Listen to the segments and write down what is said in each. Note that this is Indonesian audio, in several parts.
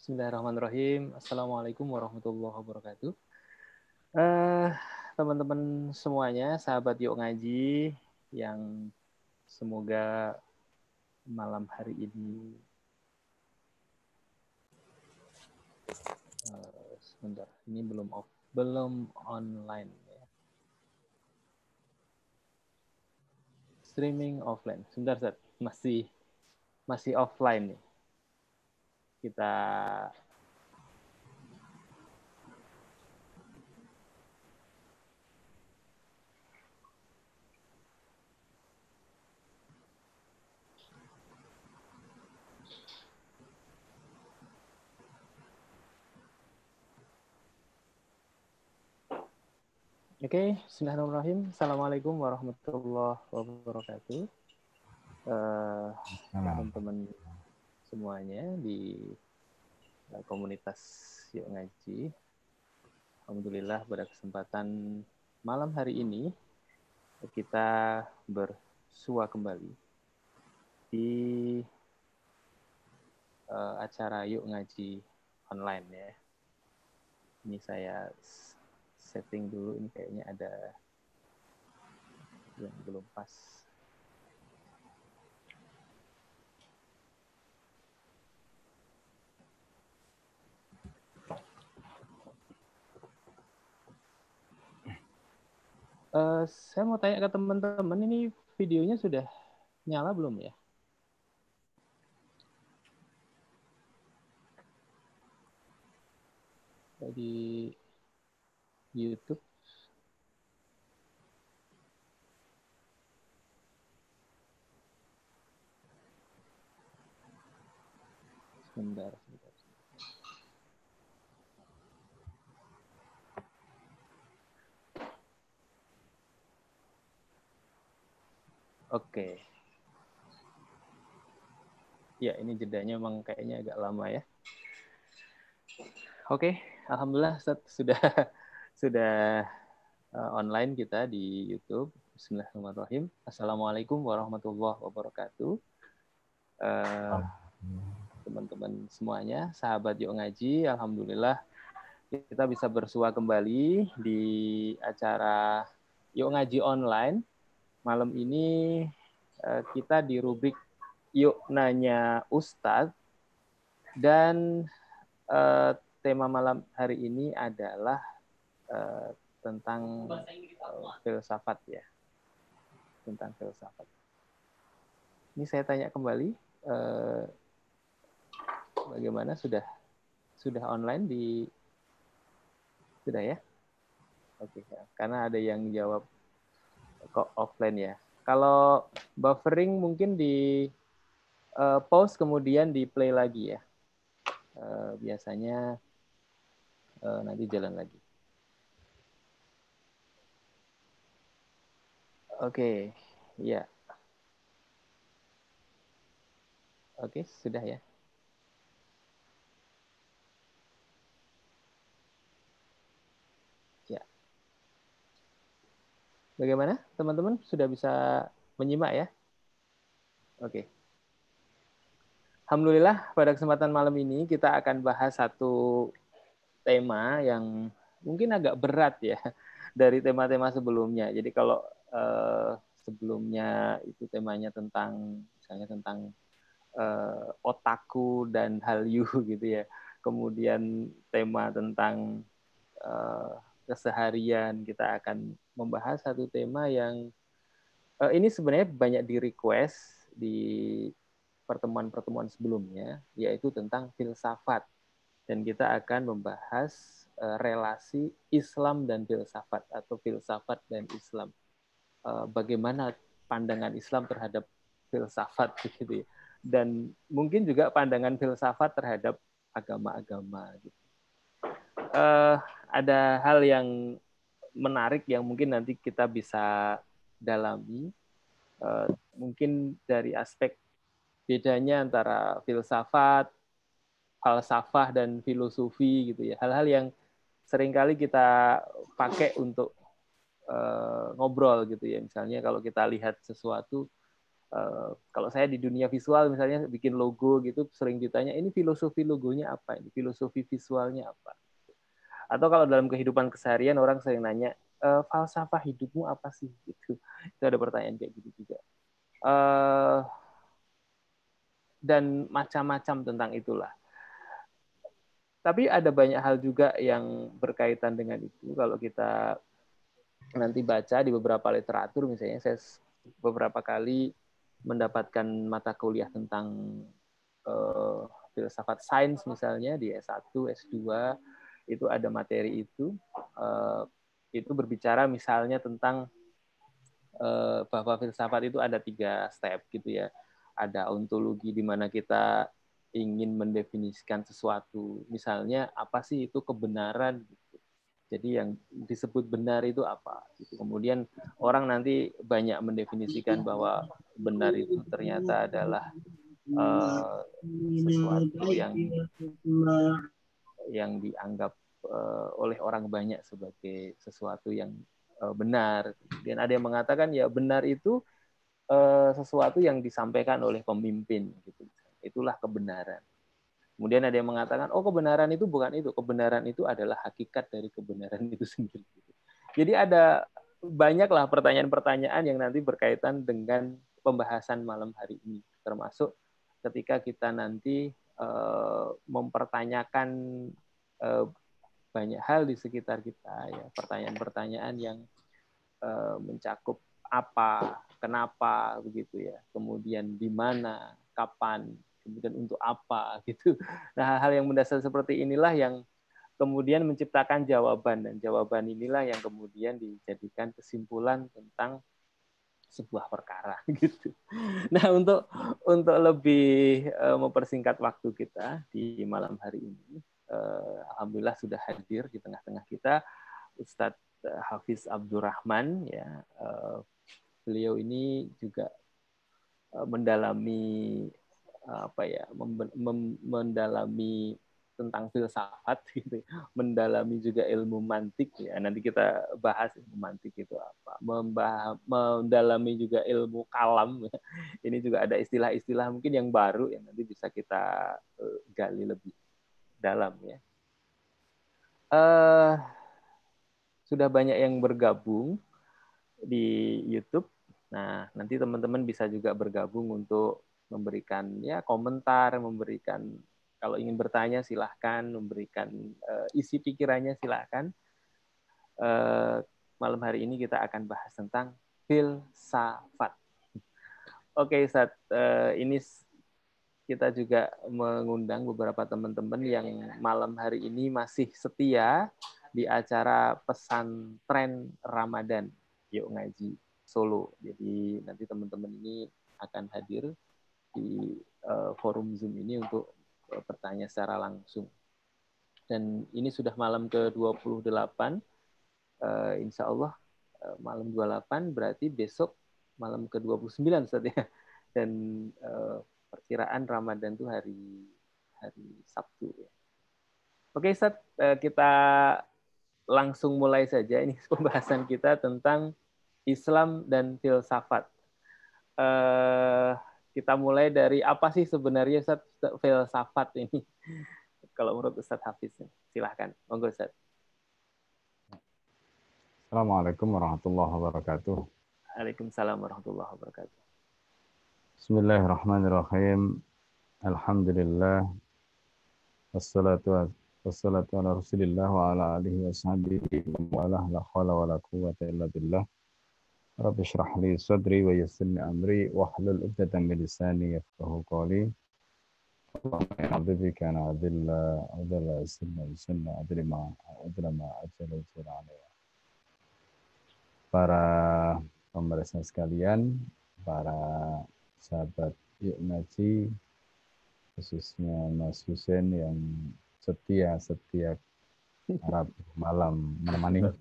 Bismillahirrahmanirrahim. Assalamualaikum warahmatullahi wabarakatuh. Uh, teman-teman semuanya, sahabat yuk ngaji yang semoga malam hari ini uh, sebentar, ini belum off, belum online ya. Streaming offline. Sebentar, masih masih offline nih kita Oke, okay. Bismillahirrahmanirrahim. Assalamualaikum warahmatullahi wabarakatuh. Uh, teman-teman semuanya di uh, komunitas Yuk Ngaji. Alhamdulillah pada kesempatan malam hari ini kita bersua kembali di uh, acara Yuk Ngaji online ya. Ini saya setting dulu ini kayaknya ada yang belum pas. Uh, saya mau tanya ke teman-teman, ini videonya sudah nyala belum ya? Di YouTube. Sebentar. Oke. Ya, ini jedanya memang kayaknya agak lama ya. Oke, alhamdulillah Ustaz, sudah sudah uh, online kita di YouTube. Bismillahirrahmanirrahim. Assalamualaikum warahmatullahi wabarakatuh. Uh, teman-teman semuanya, sahabat Yuk Ngaji, alhamdulillah kita bisa bersua kembali di acara Yuk Ngaji online malam ini uh, kita di rubrik Yuk Nanya Ustadz dan uh, tema malam hari ini adalah uh, tentang filsafat ya tentang filsafat. Ini saya tanya kembali bagaimana sudah sudah online di sudah ya? Oke, karena ada yang jawab kok offline ya. Kalau buffering mungkin di uh, pause kemudian di play lagi ya. Uh, biasanya uh, nanti jalan lagi. Oke, okay. ya. Oke, okay, sudah ya. Bagaimana teman-teman? Sudah bisa menyimak ya? Oke. Alhamdulillah pada kesempatan malam ini kita akan bahas satu tema yang mungkin agak berat ya dari tema-tema sebelumnya. Jadi kalau eh, sebelumnya itu temanya tentang misalnya tentang eh, otaku dan hallyu gitu ya. Kemudian tema tentang eh, keseharian kita akan membahas satu tema yang uh, ini sebenarnya banyak di request di pertemuan-pertemuan sebelumnya yaitu tentang filsafat dan kita akan membahas uh, relasi Islam dan filsafat atau filsafat dan Islam uh, bagaimana pandangan Islam terhadap filsafat gitu ya. dan mungkin juga pandangan filsafat terhadap agama-agama gitu. Ada hal yang menarik yang mungkin nanti kita bisa dalami. Uh, mungkin dari aspek bedanya antara filsafat, falsafah dan filosofi gitu ya. Hal-hal yang sering kali kita pakai untuk uh, ngobrol gitu ya. Misalnya kalau kita lihat sesuatu Uh, kalau saya di dunia visual misalnya bikin logo gitu sering ditanya ini filosofi logonya apa ini filosofi visualnya apa atau kalau dalam kehidupan keseharian orang sering nanya e, falsafah hidupmu apa sih? Gitu. Itu ada pertanyaan kayak gitu juga. Uh, dan macam-macam tentang itulah. Tapi ada banyak hal juga yang berkaitan dengan itu. Kalau kita nanti baca di beberapa literatur misalnya saya beberapa kali mendapatkan mata kuliah tentang uh, filsafat sains misalnya di S1, S2 itu ada materi itu uh, itu berbicara misalnya tentang uh, bahwa filsafat itu ada tiga step gitu ya. Ada ontologi di mana kita ingin mendefinisikan sesuatu. Misalnya apa sih itu kebenaran gitu. Jadi yang disebut benar itu apa? Gitu. Kemudian orang nanti banyak mendefinisikan bahwa benar itu ternyata adalah uh, sesuatu yang yang dianggap uh, oleh orang banyak sebagai sesuatu yang uh, benar. Dan ada yang mengatakan ya benar itu uh, sesuatu yang disampaikan oleh pemimpin. Gitu. Itulah kebenaran. Kemudian ada yang mengatakan, oh kebenaran itu bukan itu, kebenaran itu adalah hakikat dari kebenaran itu sendiri. Jadi ada banyaklah pertanyaan-pertanyaan yang nanti berkaitan dengan pembahasan malam hari ini, termasuk ketika kita nanti uh, mempertanyakan uh, banyak hal di sekitar kita, ya pertanyaan-pertanyaan yang uh, mencakup apa, kenapa, begitu ya, kemudian di mana, kapan, kemudian untuk apa gitu. Nah, hal-hal yang mendasar seperti inilah yang kemudian menciptakan jawaban dan jawaban inilah yang kemudian dijadikan kesimpulan tentang sebuah perkara gitu. Nah, untuk untuk lebih uh, mempersingkat waktu kita di malam hari ini, alhamdulillah sudah hadir di tengah-tengah kita Ustadz eh, Hafiz Abdurrahman ya. Uh, beliau ini juga mendalami apa ya mendalami tentang filsafat gitu mendalami juga ilmu mantik ya nanti kita bahas ilmu mantik itu apa Membah, mendalami juga ilmu kalam ya. ini juga ada istilah-istilah mungkin yang baru yang nanti bisa kita gali lebih dalam ya uh, sudah banyak yang bergabung di YouTube nah nanti teman-teman bisa juga bergabung untuk memberikan ya komentar, memberikan kalau ingin bertanya silahkan, memberikan uh, isi pikirannya silahkan. Uh, malam hari ini kita akan bahas tentang filsafat. Oke, saat uh, ini kita juga mengundang beberapa teman-teman yang malam hari ini masih setia di acara pesantren Ramadan Yuk Ngaji Solo. Jadi nanti teman-teman ini akan hadir di uh, forum Zoom ini untuk uh, bertanya secara langsung. Dan ini sudah malam ke-28, uh, insya Allah uh, malam 28 berarti besok malam ke-29 Ustaz ya. Dan uh, perkiraan Ramadan itu hari hari Sabtu ya. Oke Ustaz, uh, kita langsung mulai saja ini pembahasan kita tentang Islam dan filsafat. Uh, kita mulai dari apa sih sebenarnya Ustaz filsafat ini? Kalau menurut Ustaz Hafiz, silahkan. Monggo Ustaz. Assalamualaikum warahmatullahi wabarakatuh. Waalaikumsalam warahmatullahi wabarakatuh. بسم الله الرحمن الرحيم. الحمد لله والصلاة والصلاة على رسول الله وعلى آله وصحبه ومن لا حول ولا قوة إلا بالله. رب اشرح لي صدري ويسر لي أمري واحلل عقدة من لساني يفقهوا قولي. اللهم يا عبدك أنا أذل أذل سنة سنة أدري ما أدري ما أجل عليها. Para pemirsa sekalian, para sahabat yuk ngaji, khususnya Mas Husen yang setia setiap Arab malam menemani.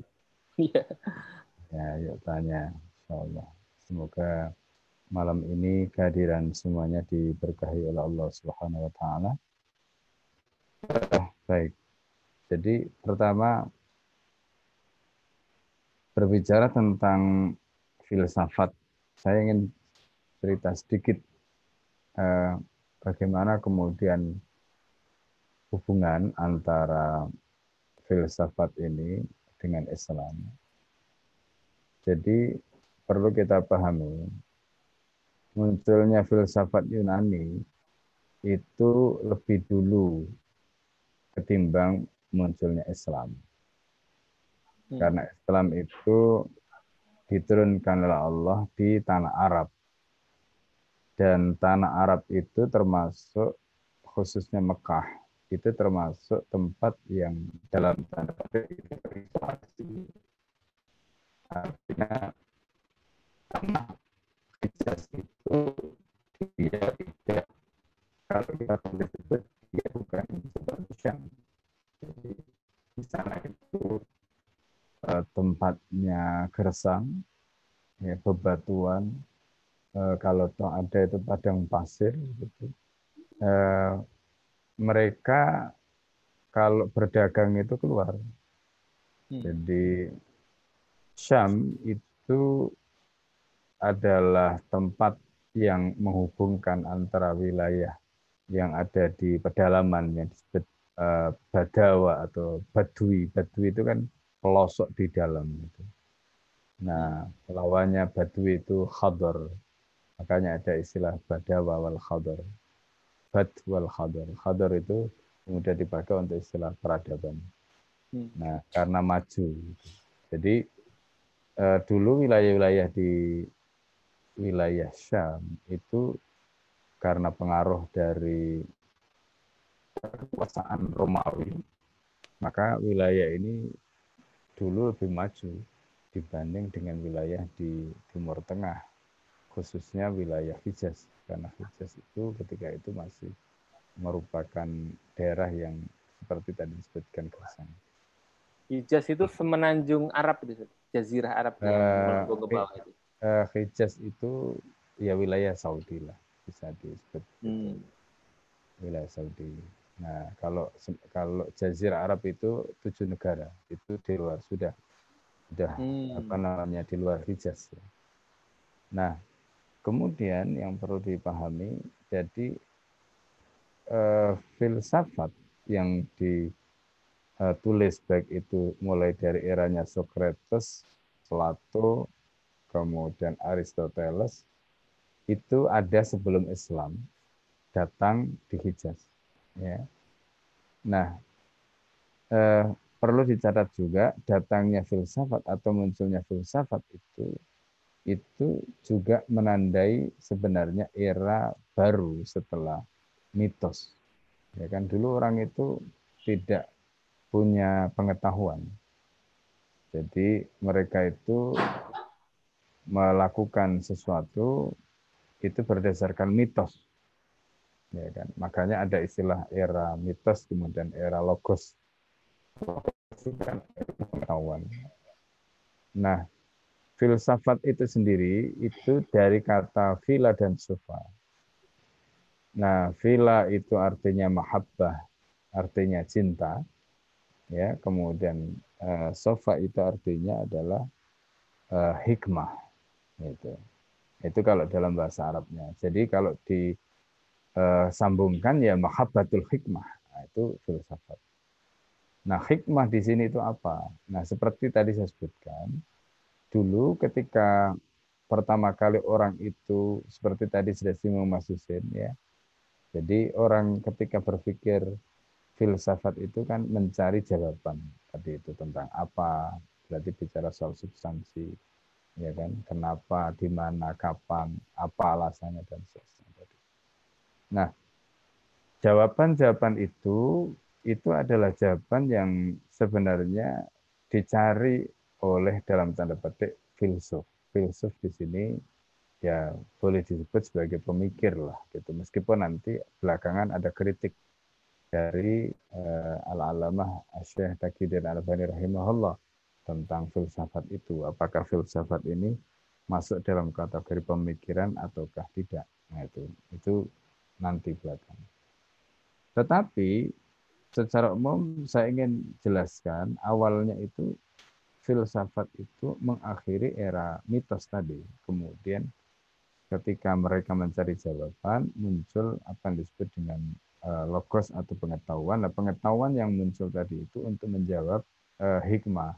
Iya. Ya, yuk tanya. Allah. Semoga malam ini kehadiran semuanya diberkahi oleh Allah Subhanahu wa taala. Baik. Jadi pertama berbicara tentang filsafat, saya ingin cerita sedikit eh, bagaimana kemudian hubungan antara filsafat ini dengan Islam. Jadi perlu kita pahami munculnya filsafat Yunani itu lebih dulu ketimbang munculnya Islam. Hmm. Karena Islam itu diturunkan oleh Allah di tanah Arab. Dan tanah Arab itu termasuk khususnya Mekah itu termasuk tempat yang dalam tanda privasi. Artinya tanah Hijaz itu dia tidak kalau kita boleh sebut dia bukan seperti Syam. Jadi di sana itu eh, tempatnya gersang, ya, bebatuan, kalau ada itu padang pasir, gitu. Eh, mereka kalau berdagang itu keluar. Hmm. Jadi Syam itu adalah tempat yang menghubungkan antara wilayah yang ada di pedalaman yang disebut uh, Badawa atau Badui. Badui itu kan pelosok di dalam. Gitu. Nah, lawannya Badui itu Khadar. Makanya ada istilah Badawa wal Khadar. Bad wal khadar. Khadar itu kemudian dipakai untuk istilah peradaban. Hmm. Nah, karena maju. Jadi eh, dulu wilayah-wilayah di wilayah Syam itu karena pengaruh dari kekuasaan Romawi, maka wilayah ini dulu lebih maju dibanding dengan wilayah di Timur Tengah, khususnya wilayah Hijaz karena Hijaz itu ketika itu masih merupakan daerah yang seperti tadi disebutkan Gersang. Hijaz itu semenanjung Arab itu, Jazirah Arab yang uh, ke bawah itu. Uh, Hijaz itu ya wilayah Saudi lah bisa disebut hmm. wilayah Saudi. Nah kalau kalau Jazirah Arab itu tujuh negara itu di luar sudah sudah hmm. apa namanya di luar Hijaz. Nah Kemudian yang perlu dipahami, jadi eh, filsafat yang ditulis baik itu mulai dari eranya Socrates, Plato, kemudian Aristoteles, itu ada sebelum Islam datang di Hijaz. Ya. Nah, eh, perlu dicatat juga datangnya filsafat atau munculnya filsafat itu itu juga menandai sebenarnya era baru setelah mitos. Ya kan dulu orang itu tidak punya pengetahuan. Jadi mereka itu melakukan sesuatu itu berdasarkan mitos. Ya kan? Makanya ada istilah era mitos kemudian era logos. Logos itu kan pengetahuan. Nah, filsafat itu sendiri itu dari kata vila dan sufa. Nah, vila itu artinya mahabbah, artinya cinta. Ya, kemudian uh, sofa itu artinya adalah uh, hikmah. Itu. Itu kalau dalam bahasa Arabnya. Jadi kalau disambungkan eh, ya mahabbatul hikmah. Nah, itu filsafat. Nah, hikmah di sini itu apa? Nah, seperti tadi saya sebutkan, dulu ketika pertama kali orang itu seperti tadi sudah singgung Mas Husin ya. Jadi orang ketika berpikir filsafat itu kan mencari jawaban tadi itu tentang apa, berarti bicara soal substansi, ya kan? Kenapa, di mana, kapan, apa alasannya dan seterusnya. Nah, jawaban-jawaban itu itu adalah jawaban yang sebenarnya dicari oleh dalam tanda petik filsuf. Filsuf di sini ya boleh disebut sebagai pemikir lah gitu. Meskipun nanti belakangan ada kritik dari uh, al-alamah Syekh Taqiyuddin Al-Albani rahimahullah tentang filsafat itu. Apakah filsafat ini masuk dalam kategori pemikiran ataukah tidak? Nah itu itu nanti belakangan. Tetapi secara umum saya ingin jelaskan awalnya itu filsafat itu mengakhiri era mitos tadi. Kemudian ketika mereka mencari jawaban muncul apa yang disebut dengan uh, logos atau pengetahuan. Nah, pengetahuan yang muncul tadi itu untuk menjawab uh, hikmah.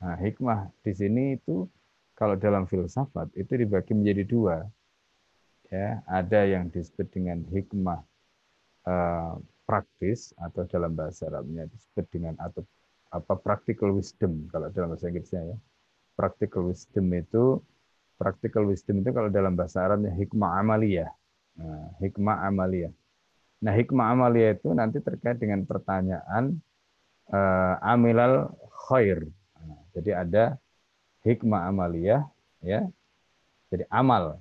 Nah, hikmah di sini itu kalau dalam filsafat itu dibagi menjadi dua. Ya, ada yang disebut dengan hikmah uh, praktis atau dalam bahasa Arabnya disebut dengan atau apa practical wisdom kalau dalam bahasa Inggrisnya ya. Practical wisdom itu practical wisdom itu kalau dalam bahasa Arabnya hikmah amaliyah. Nah, hikmah amaliyah. Nah, hikmah amaliyah itu nanti terkait dengan pertanyaan uh, amilal khair. Nah, jadi ada hikmah amaliyah ya. Jadi amal.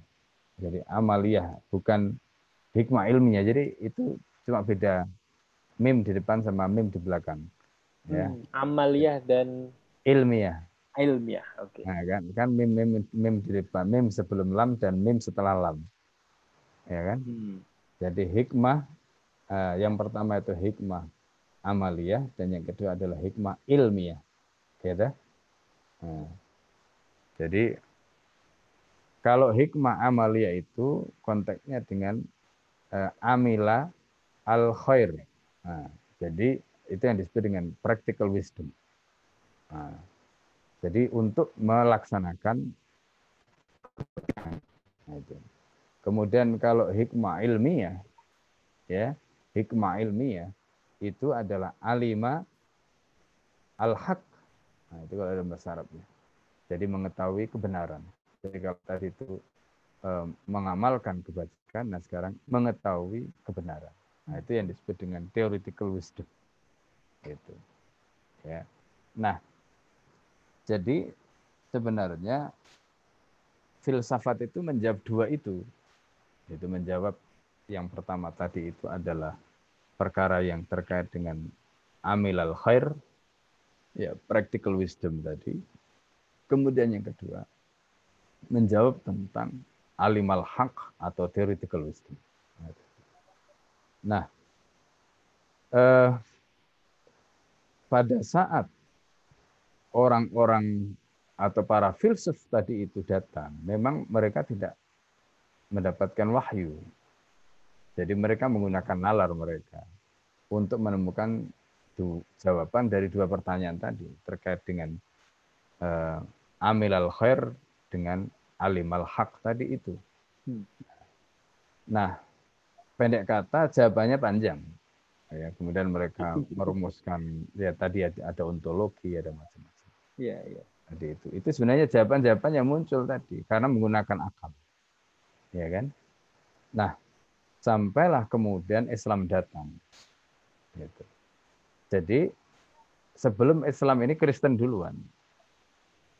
Jadi amaliyah bukan hikmah ilmiah. Jadi itu cuma beda mim di depan sama mim di belakang. Ya. Hmm, amaliyah dan ilmiah. Ilmiah, oke. Okay. Nah, kan kan mim, mim mim di depan mim sebelum lam dan mim setelah lam. Ya kan? Hmm. Jadi hikmah uh, yang pertama itu hikmah amaliyah dan yang kedua adalah hikmah ilmiah. Ya nah, jadi kalau hikmah amaliyah itu konteksnya dengan uh, amila al khair. Nah, jadi itu yang disebut dengan practical wisdom. Nah, jadi untuk melaksanakan nah. Kemudian kalau hikmah ilmiah, ya hikmah ilmiah itu adalah alima al-haq. Nah, itu kalau dalam bahasa Arabnya. Jadi mengetahui kebenaran. Jadi kalau tadi itu eh, mengamalkan kebajikan, nah sekarang mengetahui kebenaran. Nah, itu yang disebut dengan theoretical wisdom. Itu. Ya. Nah, jadi sebenarnya filsafat itu menjawab dua itu. Itu menjawab yang pertama tadi itu adalah perkara yang terkait dengan amil al khair, ya practical wisdom tadi. Kemudian yang kedua, menjawab tentang alim al haq atau theoretical wisdom. Nah, eh, pada saat orang-orang atau para filsuf tadi itu datang, memang mereka tidak mendapatkan wahyu. Jadi mereka menggunakan nalar mereka untuk menemukan jawaban dari dua pertanyaan tadi terkait dengan uh, amil al khair dengan alim al haq tadi itu. Hmm. Nah, pendek kata jawabannya panjang. Ya, kemudian mereka merumuskan ya tadi ada ontologi, ada macam-macam. Iya, iya. Tadi itu. Itu sebenarnya jawaban-jawaban yang muncul tadi karena menggunakan akal. Ya kan? Nah, sampailah kemudian Islam datang. Gitu. Jadi sebelum Islam ini Kristen duluan.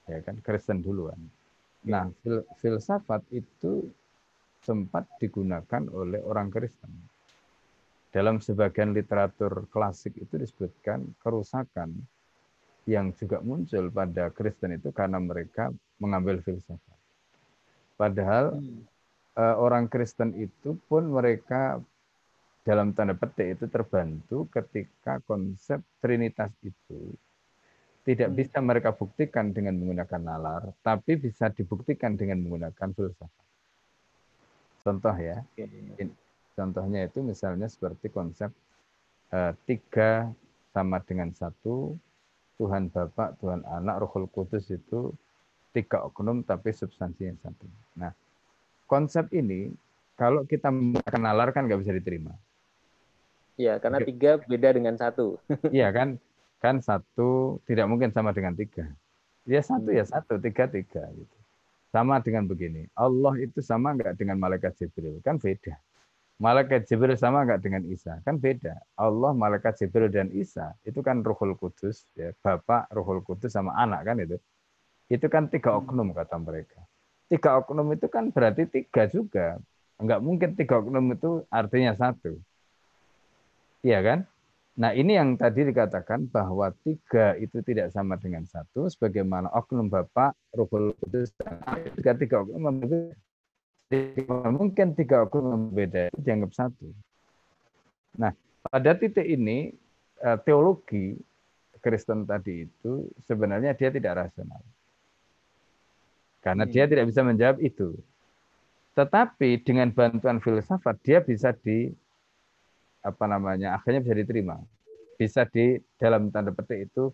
Ya kan? Kristen duluan. Nah, fil filsafat itu sempat digunakan oleh orang Kristen. Dalam sebagian literatur klasik itu disebutkan kerusakan yang juga muncul pada Kristen itu karena mereka mengambil filsafat. Padahal hmm. uh, orang Kristen itu pun mereka dalam tanda petik itu terbantu ketika konsep Trinitas itu tidak hmm. bisa mereka buktikan dengan menggunakan nalar, tapi bisa dibuktikan dengan menggunakan filsafat. Contoh ya, contohnya itu misalnya seperti konsep uh, tiga sama dengan satu, Tuhan Bapak, Tuhan Anak, Rohul Kudus itu tiga oknum tapi substansi yang satu. Nah, konsep ini kalau kita menggunakan nalar kan nggak bisa diterima. Iya, karena tiga beda dengan satu. Iya kan, kan satu tidak mungkin sama dengan tiga. Ya satu ya satu, tiga tiga gitu. Sama dengan begini, Allah itu sama nggak dengan malaikat Jibril? Kan beda. Malaikat Jibril sama nggak dengan Isa? Kan beda. Allah, malaikat Jibril dan Isa itu kan Ruhul Kudus, ya, Bapak, Ruhul Kudus sama anak kan itu. Itu kan tiga hmm. oknum kata mereka. Tiga oknum itu kan berarti tiga juga. Enggak mungkin tiga oknum itu artinya satu. Iya kan? Nah ini yang tadi dikatakan bahwa tiga itu tidak sama dengan satu, sebagaimana oknum Bapak, Ruhul Kudus, dan tiga tiga oknum mungkin tiga oknum berbeda itu dianggap satu. Nah, pada titik ini eh, teologi Kristen tadi itu sebenarnya dia tidak rasional. Karena dia hmm. tidak bisa menjawab itu. Tetapi dengan bantuan filsafat dia bisa di apa namanya akhirnya bisa diterima, bisa di dalam tanda petik itu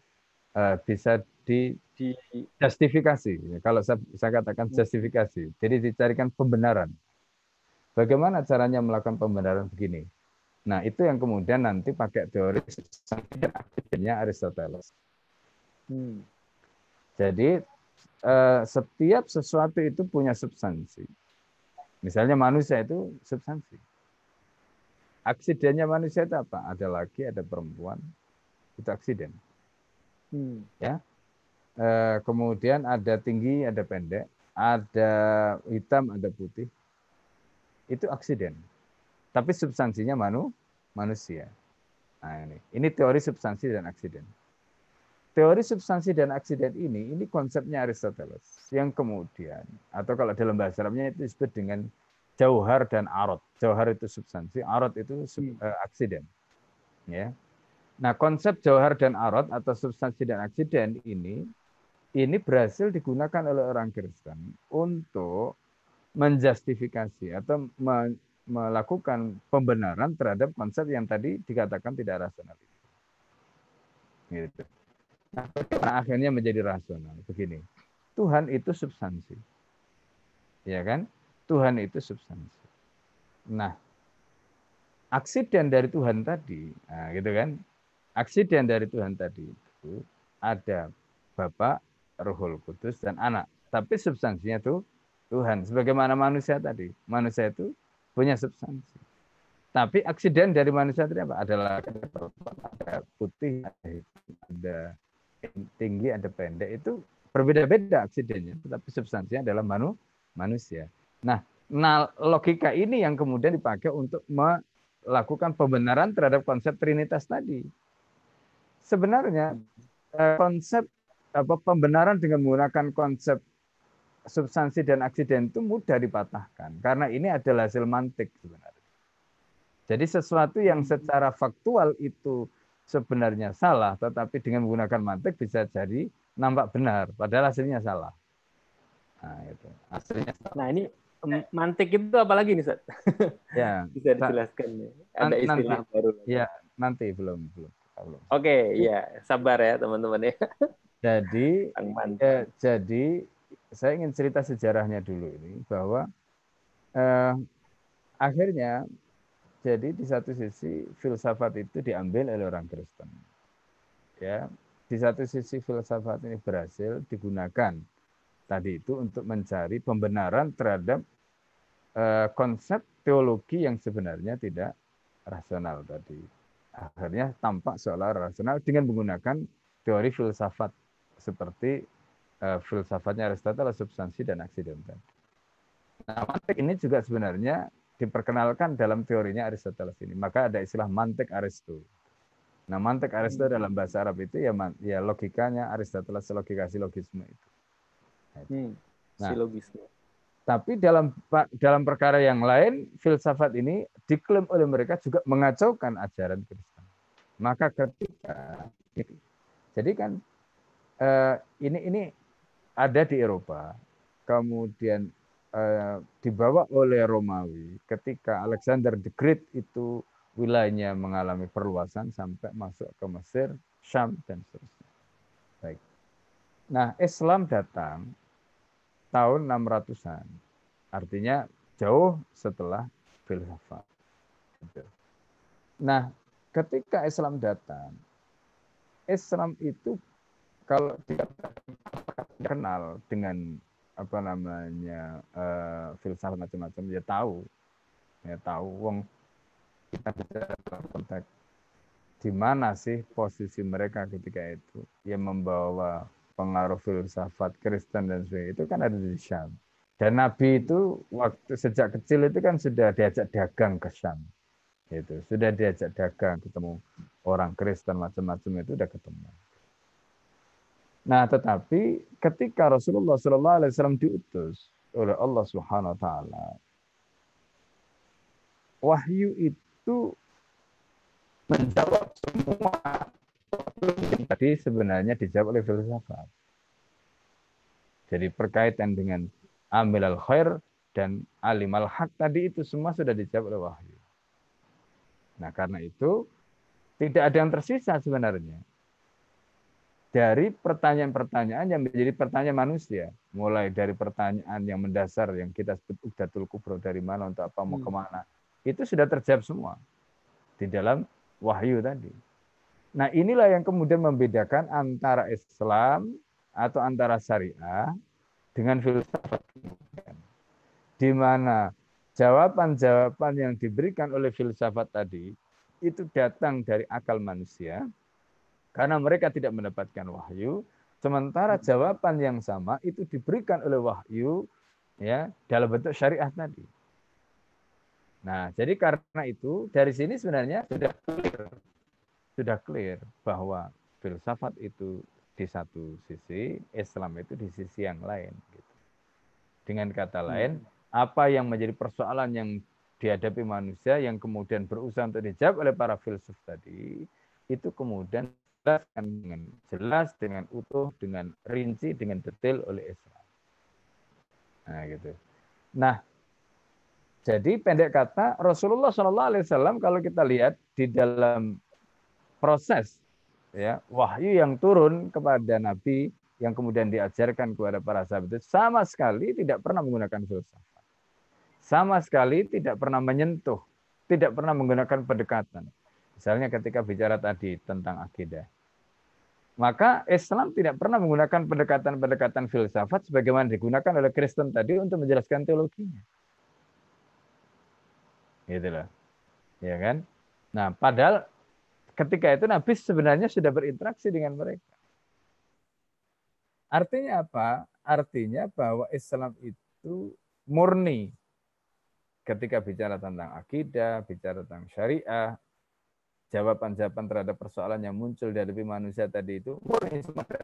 uh, bisa di, di justifikasi. Kalau saya, saya katakan hmm. justifikasi, jadi dicarikan pembenaran. Bagaimana caranya melakukan pembenaran begini? Nah, itu yang kemudian nanti pakai teori akhirnya Aristoteles. Hmm. Jadi eh, setiap sesuatu itu punya substansi. Misalnya manusia itu substansi. Aksidennya manusia itu apa? Ada laki, ada perempuan, itu aksiden. Hmm. Ya. Eh, kemudian ada tinggi, ada pendek, ada hitam, ada putih. Itu aksiden. Tapi substansinya manu, manusia. Nah, ini. ini teori substansi dan aksiden. Teori substansi dan aksiden ini, ini konsepnya Aristoteles. Yang kemudian, atau kalau dalam bahasa Arabnya itu disebut dengan jauhar dan arot. Jauhar itu substansi, arot itu uh, aksiden. Ya. Nah, konsep jauhar dan arot atau substansi dan aksiden ini ini berhasil digunakan oleh orang Kristen untuk menjustifikasi atau melakukan pembenaran terhadap konsep yang tadi dikatakan tidak rasional. Gitu. Nah, akhirnya menjadi rasional? Begini, Tuhan itu substansi, ya kan? Tuhan itu substansi. Nah, aksiden dari Tuhan tadi, nah, gitu kan? Aksiden dari Tuhan tadi itu ada Bapak, Rohul Kudus, dan Anak. Tapi substansinya tuh Tuhan. Sebagaimana manusia tadi. Manusia itu punya substansi. Tapi aksiden dari manusia itu apa? Adalah ada putih, ada tinggi, ada pendek. Itu berbeda-beda aksidennya, tetapi substansinya adalah manu, manusia. Nah, nah, logika ini yang kemudian dipakai untuk melakukan pembenaran terhadap konsep trinitas tadi. Sebenarnya eh, konsep apa pembenaran dengan menggunakan konsep substansi dan aksiden itu mudah dipatahkan karena ini adalah hasil mantik sebenarnya. Jadi sesuatu yang secara faktual itu sebenarnya salah, tetapi dengan menggunakan mantik bisa jadi nampak benar, padahal hasilnya salah. Nah, itu. Hasilnya salah. Nah, ini mantik itu apa lagi nih, Sat? Ya. bisa dijelaskan nih. Ada istilah nanti, baru. Ya, nanti belum belum. belum. Oke, okay, ya, sabar ya teman-teman ya. Jadi, ya, jadi saya ingin cerita sejarahnya dulu ini bahwa eh, akhirnya jadi di satu sisi filsafat itu diambil oleh orang Kristen. Ya, di satu sisi filsafat ini berhasil digunakan tadi itu untuk mencari pembenaran terhadap eh, konsep teologi yang sebenarnya tidak rasional tadi. Akhirnya tampak seolah rasional dengan menggunakan teori filsafat seperti uh, filsafatnya Aristoteles substansi dan aksidental. Nah, mantik ini juga sebenarnya diperkenalkan dalam teorinya Aristoteles ini. Maka ada istilah mantik Aristo. Nah, mantik Aristo dalam bahasa Arab itu ya, ya logikanya Aristoteles logika silogisme itu. Hmm, nah, silogisme. Tapi dalam dalam perkara yang lain, filsafat ini diklaim oleh mereka juga mengacaukan ajaran Kristen. Maka ketika jadi kan eh, ini ini ada di Eropa, kemudian eh, dibawa oleh Romawi ketika Alexander the Great itu wilayahnya mengalami perluasan sampai masuk ke Mesir, Syam dan seterusnya. Baik. Nah, Islam datang tahun 600-an. Artinya jauh setelah filsafat. Nah, ketika Islam datang, Islam itu kalau dikatakan kenal dengan apa namanya uh, filsafat macam-macam ya tahu. Ya tahu wong kita dalam konteks di mana sih posisi mereka ketika itu. Yang membawa pengaruh filsafat Kristen dan sebagainya itu kan ada di Syam. Dan Nabi itu waktu sejak kecil itu kan sudah diajak dagang ke Syam. Itu sudah diajak dagang ketemu orang Kristen macam-macam itu udah ketemu Nah, tetapi ketika Rasulullah Sallallahu Alaihi Wasallam diutus oleh Allah Subhanahu Wa Taala, wahyu itu menjawab semua yang tadi sebenarnya dijawab oleh filsafat. Jadi berkaitan dengan amil al khair dan alimal hak tadi itu semua sudah dijawab oleh wahyu. Nah, karena itu tidak ada yang tersisa sebenarnya. Dari pertanyaan-pertanyaan yang menjadi pertanyaan manusia. Mulai dari pertanyaan yang mendasar yang kita sebut Udatul Kubro dari mana untuk apa mau hmm. ke mana. Itu sudah terjawab semua. Di dalam wahyu tadi. Nah inilah yang kemudian membedakan antara Islam atau antara syariah dengan filsafat Di mana jawaban-jawaban yang diberikan oleh filsafat tadi itu datang dari akal manusia karena mereka tidak mendapatkan wahyu sementara jawaban yang sama itu diberikan oleh wahyu ya dalam bentuk syariah tadi. Nah, jadi karena itu dari sini sebenarnya sudah clear sudah clear bahwa filsafat itu di satu sisi, Islam itu di sisi yang lain. Gitu. Dengan kata hmm. lain, apa yang menjadi persoalan yang dihadapi manusia yang kemudian berusaha untuk dijawab oleh para filsuf tadi, itu kemudian dijelaskan dengan jelas, dengan utuh, dengan rinci, dengan detail oleh Islam. Nah, gitu. Nah, jadi pendek kata Rasulullah SAW kalau kita lihat di dalam proses ya wahyu yang turun kepada Nabi yang kemudian diajarkan kepada para sahabat itu sama sekali tidak pernah menggunakan filsafat. Sama sekali tidak pernah menyentuh, tidak pernah menggunakan pendekatan. Misalnya ketika bicara tadi tentang akidah. Maka Islam tidak pernah menggunakan pendekatan-pendekatan filsafat sebagaimana digunakan oleh Kristen tadi untuk menjelaskan teologinya. Gitu loh. Ya kan? Nah, padahal ketika itu Nabi sebenarnya sudah berinteraksi dengan mereka. Artinya apa? Artinya bahwa Islam itu murni ketika bicara tentang akidah, bicara tentang syariah, jawaban-jawaban terhadap persoalan yang muncul dari manusia tadi itu murni semua dari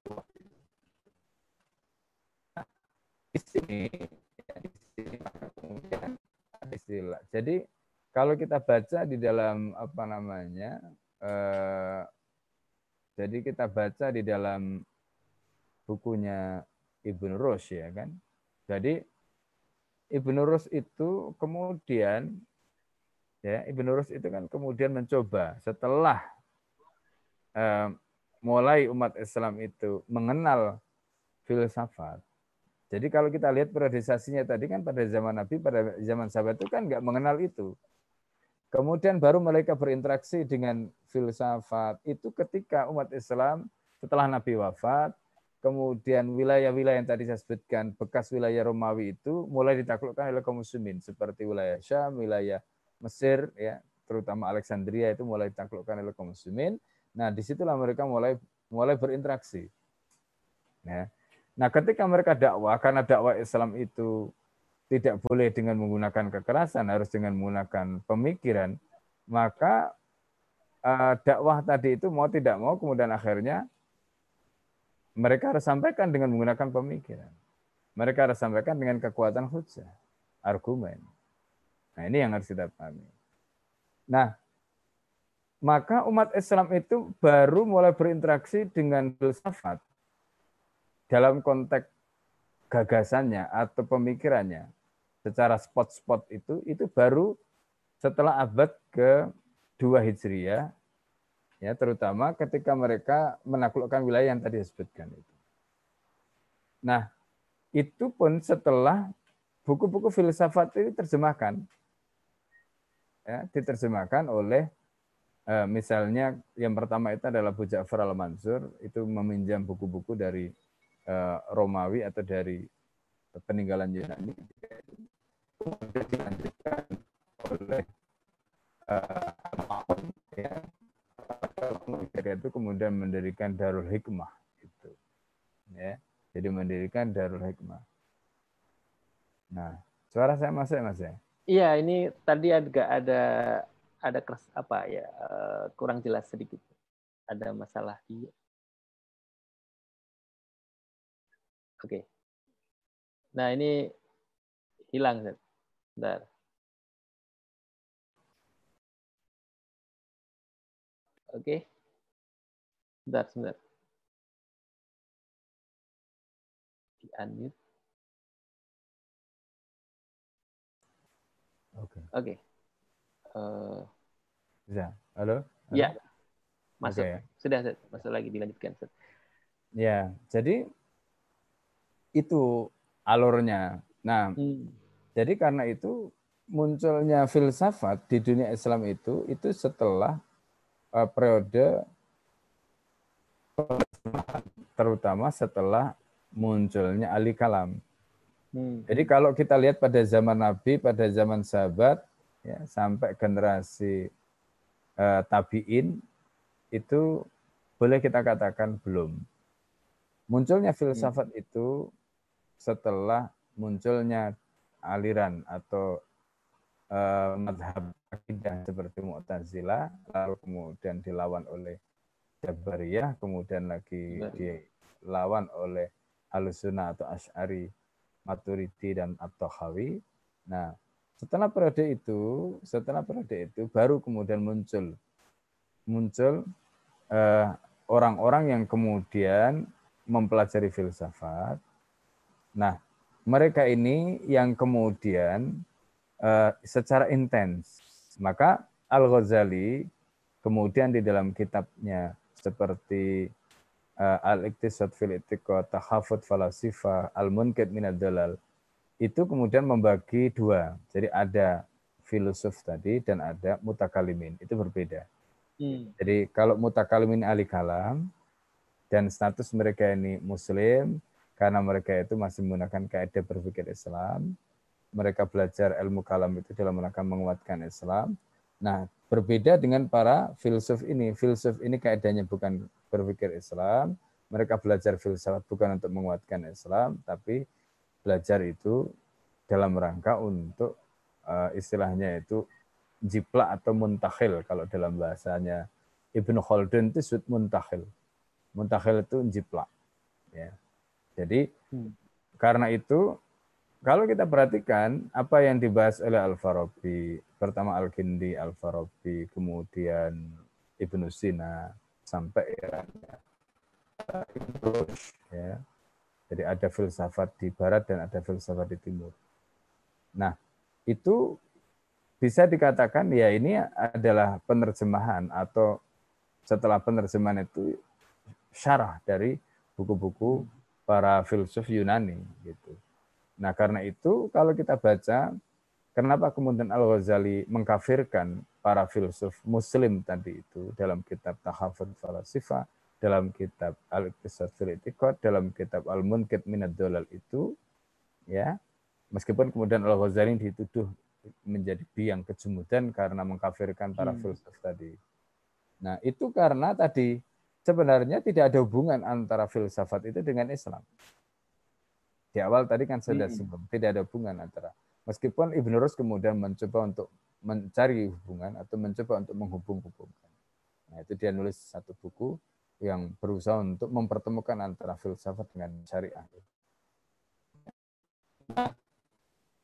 di sini, di sini kemudian istilah. Jadi kalau kita baca di dalam apa namanya Eh, jadi kita baca di dalam bukunya Ibnu Rus ya kan. Jadi Ibnu Rus itu kemudian ya Ibnu Rus itu kan kemudian mencoba setelah eh, mulai umat Islam itu mengenal filsafat. Jadi kalau kita lihat periodisasinya tadi kan pada zaman Nabi, pada zaman sahabat itu kan nggak mengenal itu. Kemudian baru mereka berinteraksi dengan filsafat. Itu ketika umat Islam setelah Nabi wafat, kemudian wilayah-wilayah yang tadi saya sebutkan, bekas wilayah Romawi itu mulai ditaklukkan oleh kaum muslimin. Seperti wilayah Syam, wilayah Mesir, ya terutama Alexandria itu mulai ditaklukkan oleh kaum muslimin. Nah, di situlah mereka mulai mulai berinteraksi. Ya. Nah, ketika mereka dakwah, karena dakwah Islam itu tidak boleh dengan menggunakan kekerasan, harus dengan menggunakan pemikiran, maka uh, dakwah tadi itu mau tidak mau kemudian akhirnya mereka harus sampaikan dengan menggunakan pemikiran. Mereka harus sampaikan dengan kekuatan hujah, argumen. Nah, ini yang harus kita pahami. Nah, maka umat Islam itu baru mulai berinteraksi dengan filsafat dalam konteks gagasannya atau pemikirannya secara spot-spot itu itu baru setelah abad ke-2 Hijriah ya terutama ketika mereka menaklukkan wilayah yang tadi disebutkan itu. Nah, itu pun setelah buku-buku filsafat ini terjemahkan. Ya, diterjemahkan oleh eh, misalnya yang pertama itu adalah Bu Ja'far Al-Mansur itu meminjam buku-buku dari eh, Romawi atau dari peninggalan Yunani. Kemudian dilanjutkan oleh uh, ya. Itu kemudian mendirikan Darul Hikmah itu ya. Jadi mendirikan Darul Hikmah. Nah suara saya masuk mas ya iya ini tadi agak ada ada keras apa ya uh, kurang jelas sedikit ada masalah di oke okay. nah ini hilang Bentar. Oke. Bentar, sebentar. Di unmute. Oke. Okay. Uh, Bisa. Halo? Halo? Ya. Masuk. Okay. Sudah, masuk lagi dilanjutkan. Ya, jadi itu alurnya. Nah, hmm. jadi karena itu munculnya filsafat di dunia Islam itu itu setelah uh, periode terutama setelah munculnya ali kalam. Hmm. Jadi kalau kita lihat pada zaman Nabi, pada zaman sahabat, ya, sampai generasi uh, tabiin itu boleh kita katakan belum. Munculnya filsafat hmm. itu setelah munculnya aliran atau uh, madhab akidah seperti Mu'tazilah, lalu kemudian dilawan oleh Jabariyah, kemudian lagi dilawan oleh Alusuna atau Ash'ari, Maturidi dan At-Tahawi. Nah, setelah periode itu, setelah periode itu baru kemudian muncul muncul eh, orang-orang yang kemudian mempelajari filsafat. Nah, mereka ini yang kemudian uh, secara intens. Maka Al-Ghazali kemudian di dalam kitabnya seperti uh, Al-Iqtisad fil Itiqad, Tahafud Falasifa, Al-Munkid Minad Dalal, itu kemudian membagi dua. Jadi ada filosof tadi dan ada mutakalimin. Itu berbeda. Hmm. Jadi kalau mutakalimin ahli kalam dan status mereka ini muslim karena mereka itu masih menggunakan kaidah berpikir Islam, mereka belajar ilmu kalam itu dalam rangka menguatkan Islam. Nah, berbeda dengan para filsuf ini. Filsuf ini kaidahnya bukan berpikir Islam, mereka belajar filsafat bukan untuk menguatkan Islam, tapi belajar itu dalam rangka untuk uh, istilahnya itu jiplak atau muntakhil kalau dalam bahasanya Ibnu Khaldun itu sud muntakhil. Muntakhil itu jiplak. Ya. Jadi hmm. karena itu kalau kita perhatikan apa yang dibahas oleh Al-Farabi, pertama Al-Kindi, Al-Farabi, kemudian Ibnu Sina sampai ya, ya. Jadi ada filsafat di barat dan ada filsafat di timur. Nah, itu bisa dikatakan ya ini adalah penerjemahan atau setelah penerjemahan itu syarah dari buku-buku para filsuf Yunani gitu. Nah, karena itu kalau kita baca kenapa kemudian Al-Ghazali mengkafirkan para filsuf muslim tadi itu dalam kitab Tahafud Falasifa, dalam kitab Al-Iqtisad fil dalam kitab Al-Munkid Minad Dolal itu ya, meskipun kemudian Al-Ghazali dituduh menjadi biang kejumudan karena mengkafirkan para hmm. filsuf tadi. Nah, itu karena tadi sebenarnya tidak ada hubungan antara filsafat itu dengan Islam. Di awal tadi kan sudah hmm. sebelum tidak ada hubungan antara meskipun Ibnu Rus kemudian mencoba untuk mencari hubungan atau mencoba untuk menghubung-hubungkan. Nah, itu dia nulis satu buku yang berusaha untuk mempertemukan antara filsafat dengan syariah.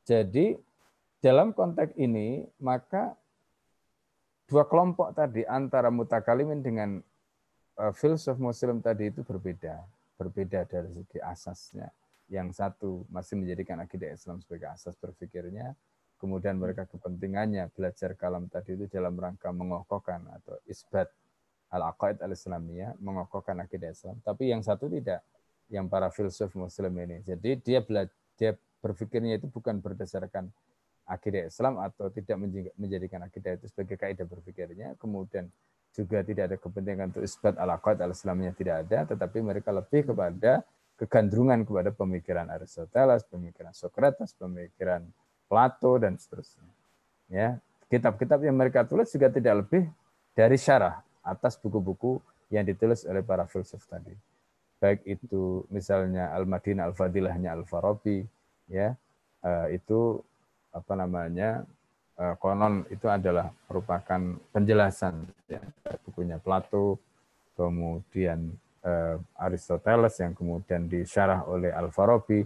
Jadi dalam konteks ini maka dua kelompok tadi antara mutakalimin dengan uh, filsuf muslim tadi itu berbeda, berbeda dari segi asasnya yang satu masih menjadikan akidah Islam sebagai asas berpikirnya, kemudian mereka kepentingannya belajar kalam tadi itu dalam rangka mengokohkan atau isbat al-aqaid al-islamiyah, mengokohkan akidah Islam. Tapi yang satu tidak, yang para filsuf muslim ini. Jadi dia belajar, berpikirnya itu bukan berdasarkan akidah Islam atau tidak menjadikan akidah itu sebagai kaidah berpikirnya, kemudian juga tidak ada kepentingan untuk isbat al-aqaid al-islamiyah tidak ada, tetapi mereka lebih kepada kegandrungan kepada pemikiran Aristoteles, pemikiran Socrates, pemikiran Plato dan seterusnya. Ya, kitab-kitab yang mereka tulis juga tidak lebih dari syarah atas buku-buku yang ditulis oleh para filsuf tadi. Baik itu misalnya Al-Madinah Al-Fadilahnya Al-Farabi, ya, eh, itu apa namanya eh, konon itu adalah merupakan penjelasan ya, bukunya Plato, kemudian Aristoteles yang kemudian disyarah oleh Al-Farabi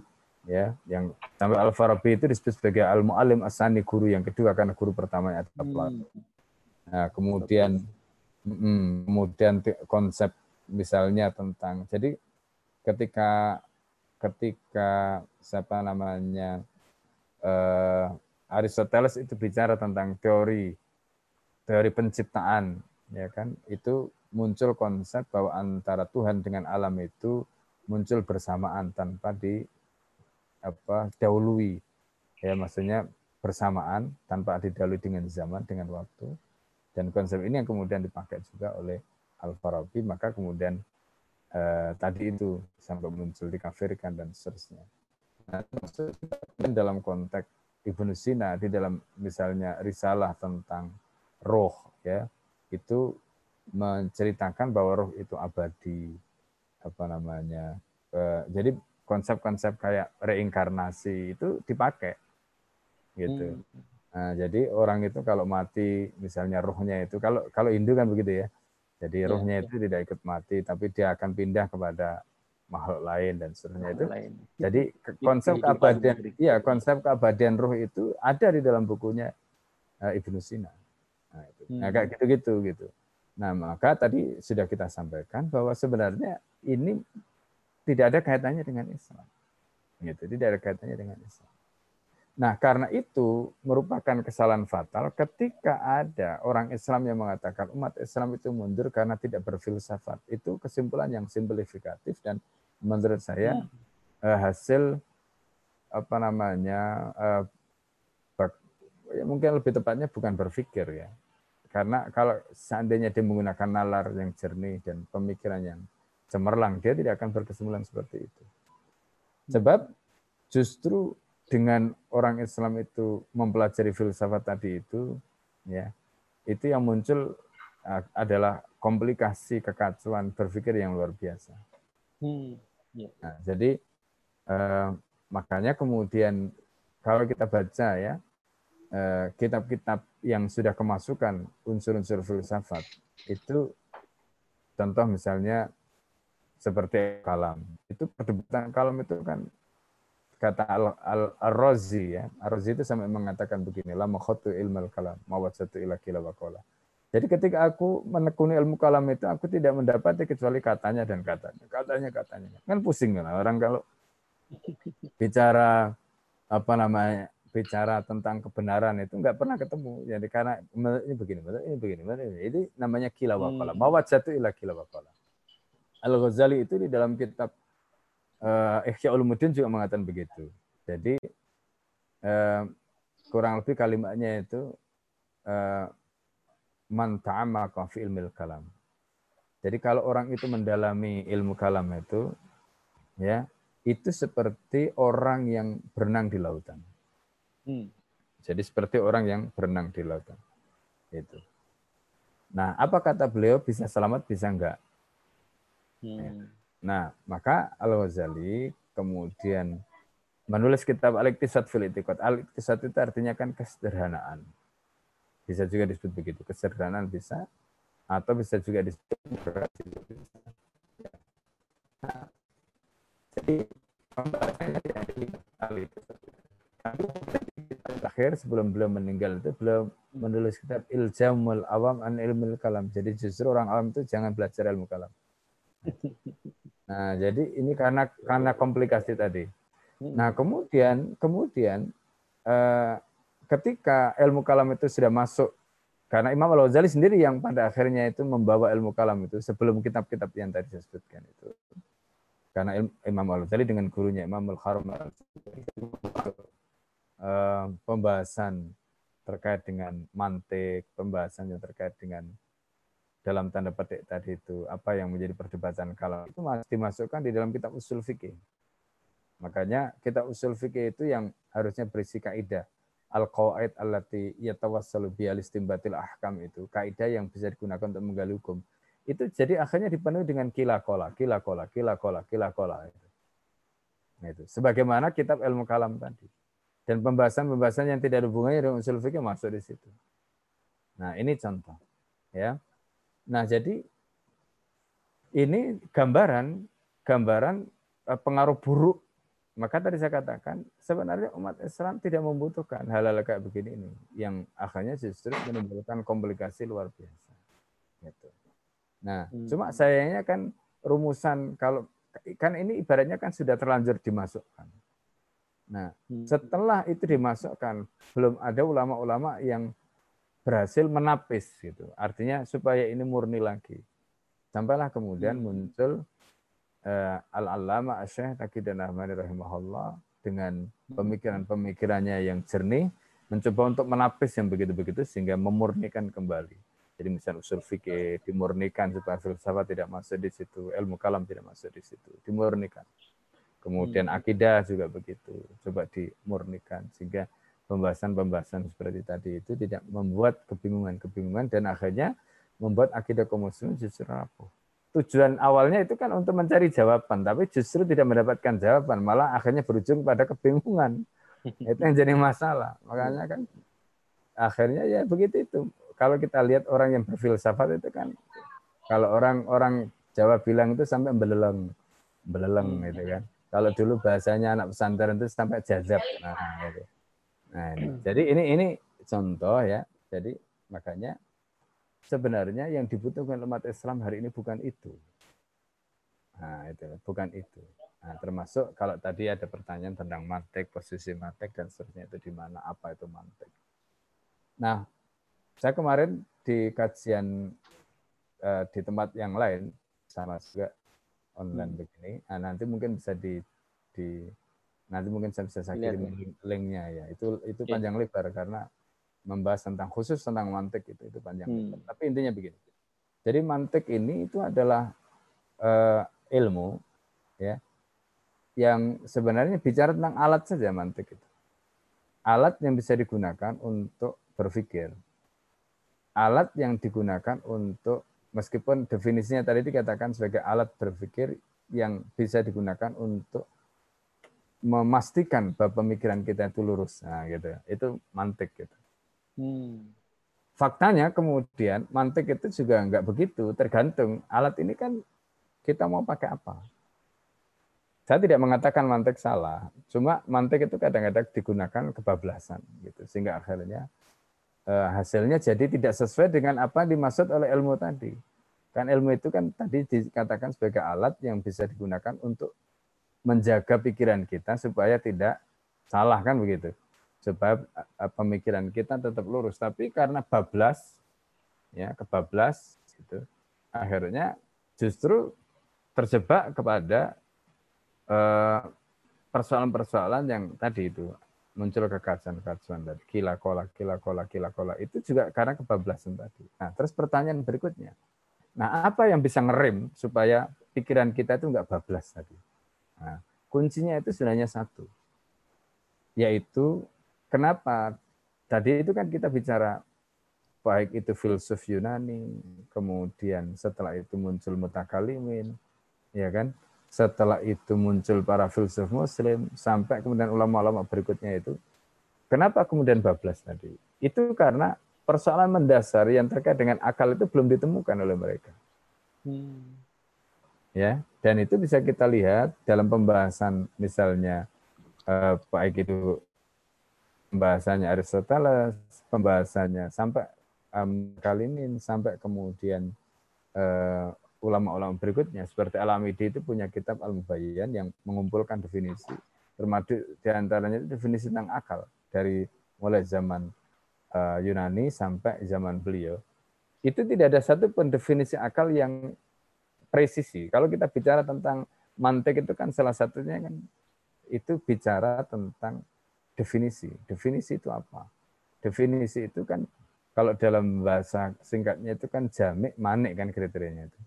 ya yang sampai Al-Farabi itu disebut sebagai al-muallim asani guru yang kedua karena guru pertamanya adalah hmm. Plato. Nah, kemudian mm, kemudian konsep misalnya tentang jadi ketika ketika siapa namanya uh, Aristoteles itu bicara tentang teori teori penciptaan ya kan itu muncul konsep bahwa antara Tuhan dengan alam itu muncul bersamaan tanpa di apa dahului. Ya maksudnya bersamaan tanpa didahului dengan zaman dengan waktu. Dan konsep ini yang kemudian dipakai juga oleh Al Farabi maka kemudian eh, tadi itu sampai muncul dikafirkan dan seterusnya. Nah, dalam konteks Ibnu Sina di dalam misalnya risalah tentang roh ya itu menceritakan bahwa roh itu abadi apa namanya eh, jadi konsep-konsep kayak reinkarnasi itu dipakai gitu hmm. nah, jadi orang itu kalau mati misalnya rohnya itu kalau kalau Hindu kan begitu ya jadi ya, rohnya ya. itu tidak ikut mati tapi dia akan pindah kepada makhluk lain dan seterusnya itu lain. jadi konsep keabadian iya konsep keabadian roh itu ada di dalam bukunya uh, Ibnu Sina nah, itu. nah hmm. kayak gitu-gitu gitu Nah, maka tadi sudah kita sampaikan bahwa sebenarnya ini tidak ada kaitannya dengan Islam. Gitu, tidak ada kaitannya dengan Islam. Nah, karena itu merupakan kesalahan fatal ketika ada orang Islam yang mengatakan umat Islam itu mundur karena tidak berfilsafat. Itu kesimpulan yang simplifikatif dan menurut saya hmm. eh, hasil apa namanya eh, ya mungkin lebih tepatnya bukan berpikir ya, karena kalau seandainya dia menggunakan nalar yang jernih dan pemikiran yang cemerlang, dia tidak akan berkesimpulan seperti itu. Sebab justru dengan orang Islam itu mempelajari filsafat tadi itu, ya, itu yang muncul adalah komplikasi kekacauan berpikir yang luar biasa. Hmm, ya. Nah, jadi eh, makanya kemudian kalau kita baca ya kitab-kitab yang sudah kemasukan unsur-unsur filsafat itu contoh misalnya seperti kalam. Itu perdebatan kalam itu kan kata al, al, al razi ya. Al razi itu sampai mengatakan begini lama khotu ilmu kalam mawat satu ila wakola jadi ketika aku menekuni ilmu kalam itu aku tidak mendapati kecuali katanya dan katanya katanya katanya. Kan pusing kan orang kalau bicara apa namanya bicara tentang kebenaran itu nggak pernah ketemu. Jadi karena ini begini, ini begini, ini ini namanya kila wakala. Hmm. Mawat satu ilah kila wakala. Al Ghazali itu di dalam kitab uh, Ihya Ulumuddin juga mengatakan begitu. Jadi uh, kurang lebih kalimatnya itu uh, man ta'amaka fi ilmil kalam. Jadi kalau orang itu mendalami ilmu kalam itu ya itu seperti orang yang berenang di lautan. Hmm. Jadi seperti orang yang berenang di lautan. Itu. Nah, apa kata beliau bisa selamat bisa enggak? Hmm. Ya. Nah, maka Al-Ghazali kemudian menulis kitab Al-Iqtisad fil Itiqad. Al-Iqtisad itu artinya kan kesederhanaan. Bisa juga disebut begitu. Kesederhanaan bisa atau bisa juga disebut Nah, jadi terakhir sebelum beliau meninggal itu beliau menulis kitab Iljamul Awam an Ilmul Kalam. Jadi justru orang awam itu jangan belajar ilmu kalam. Nah, jadi ini karena karena komplikasi tadi. Nah, kemudian kemudian eh, ketika ilmu kalam itu sudah masuk karena Imam Al-Ghazali sendiri yang pada akhirnya itu membawa ilmu kalam itu sebelum kitab-kitab yang tadi saya sebutkan itu. Karena Imam Al-Ghazali dengan gurunya Imam Al-Haram Eh, pembahasan terkait dengan mantik, pembahasan yang terkait dengan dalam tanda petik tadi itu apa yang menjadi perdebatan kalau itu masih dimasukkan di dalam kitab usul fikih. Makanya kitab usul fikih itu yang harusnya berisi kaidah al-qawaid allati yatawassalu bi al-istinbatil ahkam itu, kaidah yang bisa digunakan untuk menggali hukum. Itu jadi akhirnya dipenuhi dengan kila kola, kila kola, kila kola, kila kola. Itu. Nah, itu. Sebagaimana kitab ilmu kalam tadi. Dan pembahasan-pembahasan yang tidak ada hubungannya dengan usul fikih masuk di situ. Nah, ini contoh. Ya. Nah, jadi ini gambaran gambaran eh, pengaruh buruk. Maka tadi saya katakan sebenarnya umat Islam tidak membutuhkan hal-hal kayak begini ini yang akhirnya justru menimbulkan komplikasi luar biasa. Gitu. Nah, hmm. cuma sayangnya kan rumusan kalau kan ini ibaratnya kan sudah terlanjur dimasukkan. Nah, hmm. setelah itu dimasukkan, belum ada ulama-ulama yang berhasil menapis gitu. Artinya supaya ini murni lagi. Sampailah kemudian hmm. muncul uh, Al-Allama Asy'ah Taqidan Ahmad rahimahullah dengan hmm. pemikiran-pemikirannya yang jernih mencoba untuk menapis yang begitu-begitu sehingga memurnikan kembali. Jadi misal usul fikih dimurnikan supaya filsafat tidak masuk di situ, ilmu kalam tidak masuk di situ, dimurnikan. Kemudian hmm. akidah juga begitu, coba dimurnikan sehingga pembahasan-pembahasan seperti tadi itu tidak membuat kebingungan-kebingungan dan akhirnya membuat akidah kaum muslimin justru rapuh. Tujuan awalnya itu kan untuk mencari jawaban, tapi justru tidak mendapatkan jawaban, malah akhirnya berujung pada kebingungan. Itu yang jadi masalah. Makanya kan akhirnya ya begitu itu. Kalau kita lihat orang yang berfilsafat itu kan, kalau orang-orang Jawa bilang itu sampai beleleng, beleleng gitu kan. Kalau dulu bahasanya anak pesantren itu sampai jazab. Nah, gitu. nah ini. Hmm. Jadi ini ini contoh ya. Jadi makanya sebenarnya yang dibutuhkan umat Islam hari ini bukan itu. Nah, itu bukan itu. Nah, termasuk kalau tadi ada pertanyaan tentang mantek, posisi mantek dan seterusnya itu di mana, apa itu mantek. Nah, saya kemarin di kajian uh, di tempat yang lain sama juga online hmm. begini. Nah, nanti mungkin bisa di di nanti mungkin saya bisa saya kirim link, linknya ya. Itu itu okay. panjang lebar karena membahas tentang khusus tentang mantik itu itu panjang hmm. lebar. Tapi intinya begini. Jadi mantik ini itu adalah uh, ilmu ya yang sebenarnya bicara tentang alat saja mantik itu. Alat yang bisa digunakan untuk berpikir. Alat yang digunakan untuk meskipun definisinya tadi dikatakan sebagai alat berpikir yang bisa digunakan untuk memastikan bahwa pemikiran kita itu lurus. Nah, gitu. Itu mantik gitu. Hmm. Faktanya kemudian mantik itu juga nggak begitu, tergantung alat ini kan kita mau pakai apa. Saya tidak mengatakan mantik salah, cuma mantik itu kadang-kadang digunakan kebablasan gitu, sehingga akhirnya hasilnya jadi tidak sesuai dengan apa yang dimaksud oleh ilmu tadi. Kan ilmu itu kan tadi dikatakan sebagai alat yang bisa digunakan untuk menjaga pikiran kita supaya tidak salah kan begitu. Supaya eh, pemikiran kita tetap lurus. Tapi karena bablas, ya kebablas, gitu, akhirnya justru terjebak kepada eh, persoalan-persoalan yang tadi itu muncul kekacauan-kekacauan dari kila kola, kila kola, kila kola. Itu juga karena kebablasan tadi. Nah, terus pertanyaan berikutnya. Nah, apa yang bisa ngerem supaya pikiran kita itu nggak bablas tadi? Nah, kuncinya itu sebenarnya satu. Yaitu kenapa tadi itu kan kita bicara baik itu filsuf Yunani, kemudian setelah itu muncul mutakalimin, ya kan? Setelah itu muncul para filsuf muslim, sampai kemudian ulama-ulama berikutnya itu, kenapa kemudian bablas tadi? Itu karena persoalan mendasar yang terkait dengan akal itu belum ditemukan oleh mereka. Hmm. Ya, dan itu bisa kita lihat dalam pembahasan misalnya eh, baik itu pembahasannya Aristoteles, pembahasannya sampai um, Kalimin, sampai kemudian eh, ulama-ulama berikutnya seperti Al-Amidi itu punya kitab Al-Mubayyan yang mengumpulkan definisi termasuk di antaranya definisi tentang akal dari mulai zaman uh, Yunani sampai zaman beliau itu tidak ada satu pun definisi akal yang presisi. Kalau kita bicara tentang mantek itu kan salah satunya kan itu bicara tentang definisi. Definisi itu apa? Definisi itu kan kalau dalam bahasa singkatnya itu kan jamik manik kan kriterianya itu.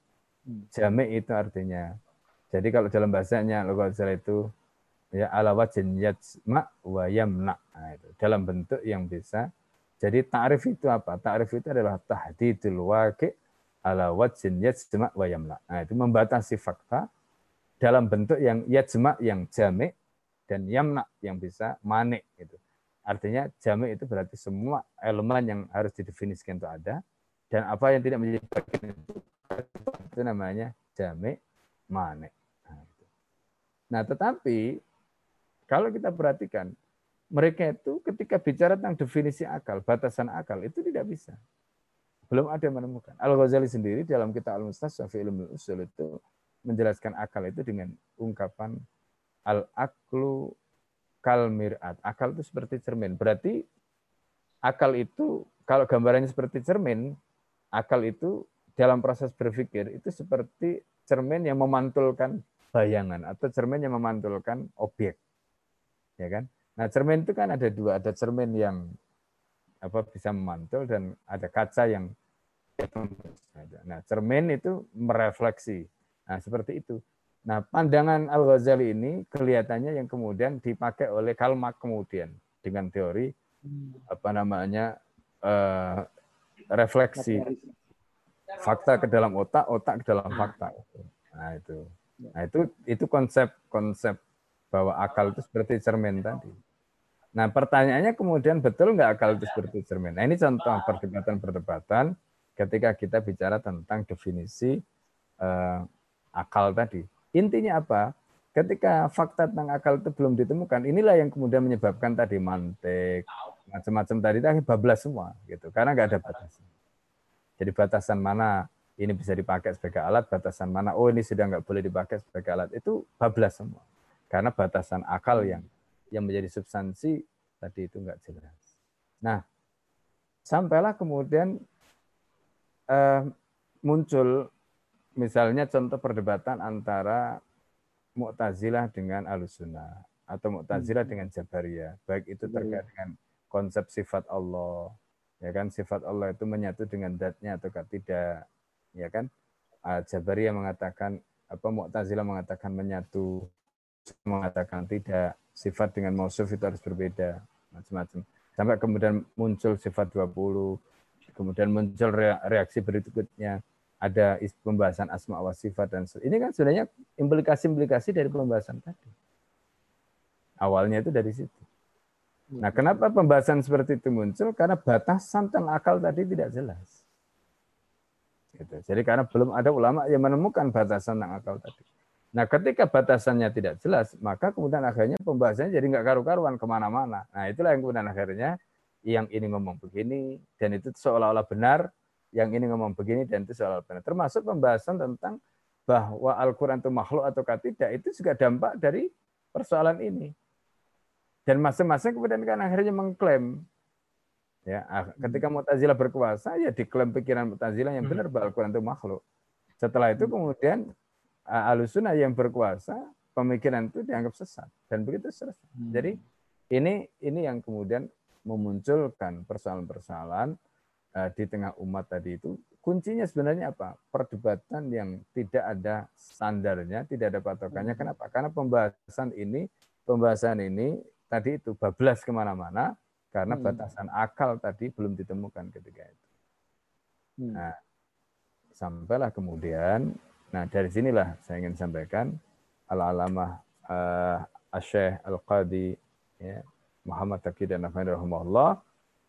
Jami' itu artinya. Jadi kalau dalam bahasanya Al-Ghazali itu ya ala wajin yajma wa yamna. Nah, dalam bentuk yang bisa. Jadi ta'rif itu apa? Ta'rif itu adalah tahdidul waqi' ala wajin yajma wa yamna. Nah, itu membatasi fakta dalam bentuk yang yajma yang jami' dan yamna yang bisa manik itu. Artinya jami' itu berarti semua elemen yang harus didefinisikan itu ada dan apa yang tidak menjadi bagian itu itu namanya jamek manek. Nah, gitu. nah, tetapi kalau kita perhatikan, mereka itu ketika bicara tentang definisi akal, batasan akal, itu tidak bisa. Belum ada yang menemukan. Al-Ghazali sendiri dalam kitab Al-Mustasaf Ilmu Usul itu menjelaskan akal itu dengan ungkapan al-aklu kal mirat. Akal itu seperti cermin. Berarti akal itu kalau gambarannya seperti cermin, akal itu dalam proses berpikir itu seperti cermin yang memantulkan bayangan atau cermin yang memantulkan objek. Ya kan? Nah, cermin itu kan ada dua, ada cermin yang apa bisa memantul dan ada kaca yang Nah, cermin itu merefleksi. Nah, seperti itu. Nah, pandangan Al-Ghazali ini kelihatannya yang kemudian dipakai oleh Karl Marx kemudian dengan teori hmm. apa namanya uh, refleksi fakta ke dalam otak, otak ke dalam fakta. Nah, itu. Nah, itu itu konsep konsep bahwa akal itu seperti cermin tadi. Nah, pertanyaannya kemudian betul nggak akal itu seperti cermin? Nah, ini contoh perdebatan-perdebatan ketika kita bicara tentang definisi uh, akal tadi. Intinya apa? Ketika fakta tentang akal itu belum ditemukan, inilah yang kemudian menyebabkan tadi mantik, macam-macam tadi tadi bablas semua gitu, karena nggak ada batasan. Jadi batasan mana ini bisa dipakai sebagai alat, batasan mana oh ini sudah nggak boleh dipakai sebagai alat itu bablas semua karena batasan akal yang yang menjadi substansi tadi itu nggak jelas. Nah, sampailah kemudian eh, muncul misalnya contoh perdebatan antara Mu'tazilah dengan Alusuna atau Mu'tazilah hmm. dengan Jabariyah, baik itu terkait dengan konsep sifat Allah, ya kan sifat Allah itu menyatu dengan datnya atau tidak, ya kan? Ah, Jabariyah mengatakan apa Mu'tazilah mengatakan menyatu, mengatakan tidak. Sifat dengan mausuf itu harus berbeda macam-macam. Sampai kemudian muncul sifat 20 kemudian muncul reaksi berikutnya. Ada pembahasan asma wa sifat dan ini kan sebenarnya implikasi-implikasi dari pembahasan tadi. Awalnya itu dari situ nah kenapa pembahasan seperti itu muncul karena batasan tentang akal tadi tidak jelas gitu. jadi karena belum ada ulama yang menemukan batasan tentang akal tadi Nah, ketika batasannya tidak jelas, maka kemudian akhirnya pembahasannya jadi nggak karu-karuan ke mana-mana. Nah, itulah yang kemudian akhirnya yang ini ngomong begini, dan itu seolah-olah benar, yang ini ngomong begini, dan itu seolah-olah benar. Termasuk pembahasan tentang bahwa Al-Quran itu makhluk atau tidak, itu juga dampak dari persoalan ini. Dan masing-masing kemudian kan akhirnya mengklaim. Ya, ketika Mu'tazilah berkuasa, ya diklaim pikiran Mu'tazilah yang benar bahwa Al-Quran itu makhluk. Setelah itu kemudian alusuna yang berkuasa, pemikiran itu dianggap sesat dan begitu. Hmm. Jadi ini ini yang kemudian memunculkan persoalan-persoalan uh, di tengah umat tadi itu. Kuncinya sebenarnya apa? Perdebatan yang tidak ada standarnya, tidak ada patokannya. Hmm. Kenapa? Karena pembahasan ini, pembahasan ini tadi itu bablas ke mana-mana karena hmm. batasan akal tadi belum ditemukan ketika itu. Hmm. Nah, sampailah kemudian Nah, dari sinilah saya ingin sampaikan al-alamah uh, Asyikh Al-Qadi ya, Muhammad Taqi dan Nafani rahimahullah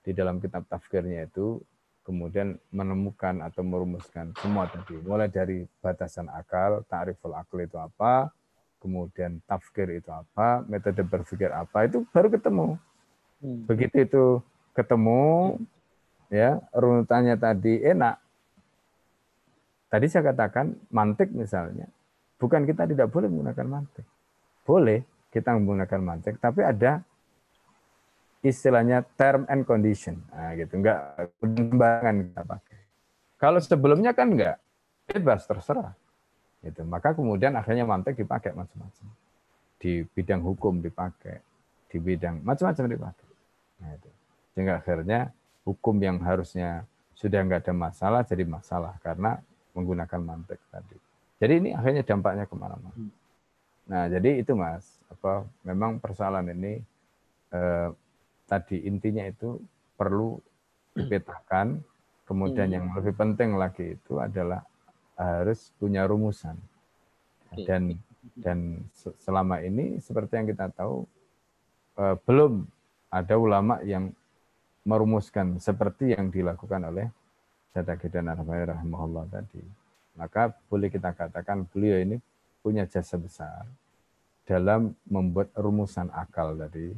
di dalam kitab tafkirnya itu kemudian menemukan atau merumuskan semua tadi mulai dari batasan akal, ta'riful akal itu apa, kemudian tafkir itu apa, metode berpikir apa itu baru ketemu. Hmm. Begitu itu ketemu ya runutannya tadi enak Tadi saya katakan mantik misalnya, bukan kita tidak boleh menggunakan mantik. Boleh kita menggunakan mantik, tapi ada istilahnya term and condition. Nah, gitu, enggak kita pakai. Kalau sebelumnya kan enggak, bebas terserah. Gitu. Maka kemudian akhirnya mantik dipakai macam-macam. Di bidang hukum dipakai, di bidang macam-macam dipakai. Nah, itu. Sehingga akhirnya hukum yang harusnya sudah enggak ada masalah jadi masalah karena menggunakan mantek tadi. Jadi ini akhirnya dampaknya ke mana-mana. Hmm. Nah, jadi itu mas, apa memang persoalan ini eh, tadi intinya itu perlu dipetakan. Kemudian hmm. yang lebih penting lagi itu adalah harus punya rumusan. Dan dan selama ini seperti yang kita tahu eh, belum ada ulama yang merumuskan seperti yang dilakukan oleh Sadaqi dan Arfai rahimahullah tadi. Maka boleh kita katakan beliau ini punya jasa besar dalam membuat rumusan akal tadi.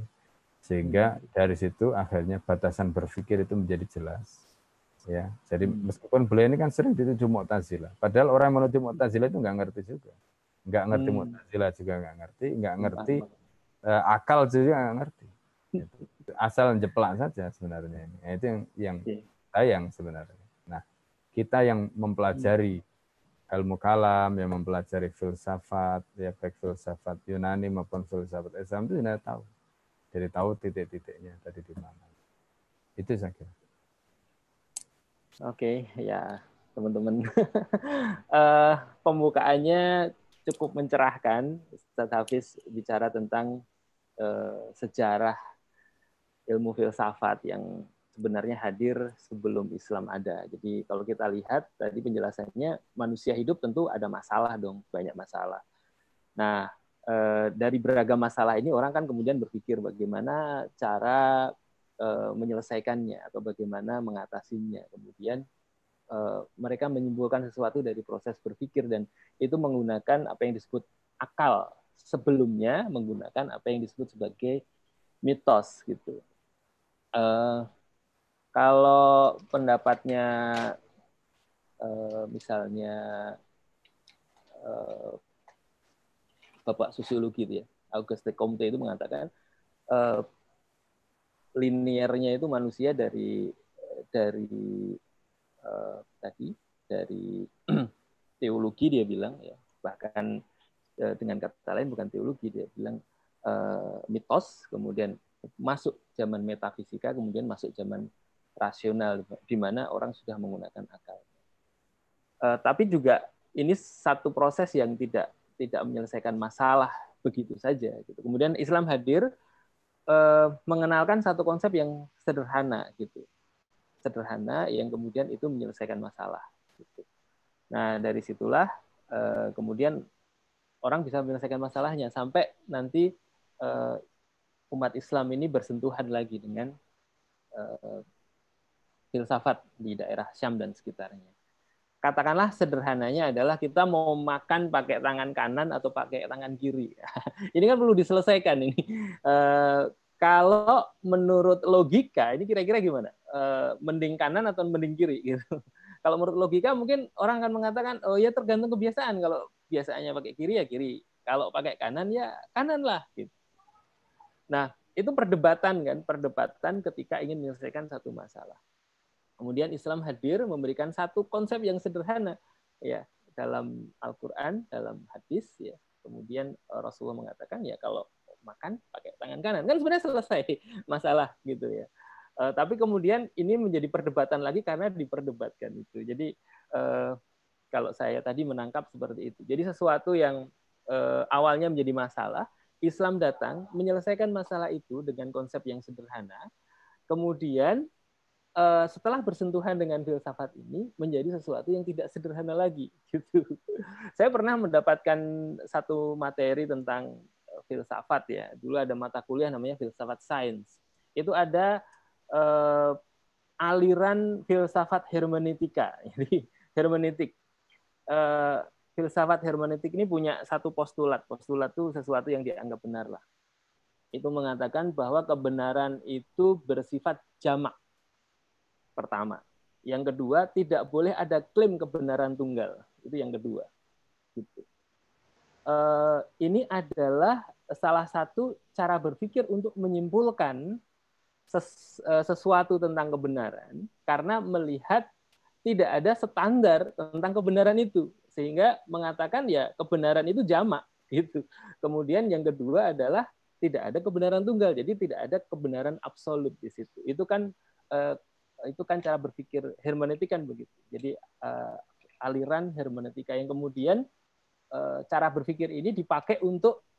Sehingga dari situ akhirnya batasan berpikir itu menjadi jelas. Ya, jadi hmm. meskipun beliau ini kan sering dituju Mu'tazilah. Padahal orang yang menuju Mu'tazilah itu nggak ngerti juga. Nggak ngerti hmm. Mu'tazilah juga nggak ngerti, nggak ngerti uh, akal juga nggak ngerti. Gitu. Asal jeplak saja sebenarnya ini. Nah, itu yang yang iya. sayang sebenarnya. Nah, kita yang mempelajari ilmu kalam, yang mempelajari filsafat, ya baik filsafat Yunani maupun filsafat Islam itu sudah tahu. Jadi tahu titik-titiknya tadi di mana. Itu saya kira. Oke, ya teman-teman. uh, pembukaannya cukup mencerahkan. Ustaz Hafiz bicara tentang uh, sejarah ilmu filsafat yang sebenarnya hadir sebelum Islam ada. Jadi kalau kita lihat tadi penjelasannya manusia hidup tentu ada masalah dong, banyak masalah. Nah, eh, dari beragam masalah ini orang kan kemudian berpikir bagaimana cara menyelesaikannya atau bagaimana mengatasinya. Kemudian eh, mereka menyimpulkan sesuatu dari proses berpikir dan itu menggunakan apa yang disebut akal sebelumnya menggunakan apa yang disebut sebagai mitos gitu. Kalau pendapatnya misalnya Bapak sosiologi itu ya, Auguste Comte itu mengatakan linearnya itu manusia dari dari uh, tadi dari teologi dia bilang ya bahkan uh, dengan kata lain bukan teologi dia bilang uh, mitos kemudian masuk zaman metafisika kemudian masuk zaman rasional di mana orang sudah menggunakan akal. Uh, tapi juga ini satu proses yang tidak tidak menyelesaikan masalah begitu saja. Gitu. Kemudian Islam hadir uh, mengenalkan satu konsep yang sederhana gitu, sederhana yang kemudian itu menyelesaikan masalah. Gitu. Nah dari situlah uh, kemudian orang bisa menyelesaikan masalahnya sampai nanti uh, umat Islam ini bersentuhan lagi dengan filsafat di daerah Syam dan sekitarnya. Katakanlah sederhananya adalah kita mau makan pakai tangan kanan atau pakai tangan kiri. ini kan perlu diselesaikan ini. E, kalau menurut logika ini kira-kira gimana? E, mending kanan atau mending kiri gitu. Kalau menurut logika mungkin orang akan mengatakan oh ya tergantung kebiasaan. Kalau biasaannya pakai kiri ya kiri. Kalau pakai kanan ya kanan lah gitu. Nah, itu perdebatan kan, perdebatan ketika ingin menyelesaikan satu masalah. Kemudian Islam hadir memberikan satu konsep yang sederhana ya dalam Al-Qur'an, dalam hadis ya. Kemudian eh, Rasulullah mengatakan ya kalau makan pakai tangan kanan kan sebenarnya selesai masalah gitu ya. Uh, tapi kemudian ini menjadi perdebatan lagi karena diperdebatkan itu. Jadi uh, kalau saya tadi menangkap seperti itu. Jadi sesuatu yang uh, awalnya menjadi masalah, Islam datang menyelesaikan masalah itu dengan konsep yang sederhana. Kemudian uh, setelah bersentuhan dengan filsafat ini menjadi sesuatu yang tidak sederhana lagi gitu. Saya pernah mendapatkan satu materi tentang eh, filsafat ya. Dulu ada mata kuliah namanya filsafat sains. Itu ada uh, aliran filsafat hermeneutika. Jadi hermeneutik. Uh, filsafat hermeneutik ini punya satu postulat. Postulat itu sesuatu yang dianggap benar lah. Itu mengatakan bahwa kebenaran itu bersifat jamak pertama. Yang kedua, tidak boleh ada klaim kebenaran tunggal. Itu yang kedua. Gitu. Uh, ini adalah salah satu cara berpikir untuk menyimpulkan ses, uh, sesuatu tentang kebenaran karena melihat tidak ada standar tentang kebenaran itu sehingga mengatakan ya kebenaran itu jamak gitu. Kemudian yang kedua adalah tidak ada kebenaran tunggal, jadi tidak ada kebenaran absolut di situ. Itu kan uh, itu kan cara berpikir hermeneutik kan begitu. Jadi uh, aliran hermeneutika yang kemudian uh, cara berpikir ini dipakai untuk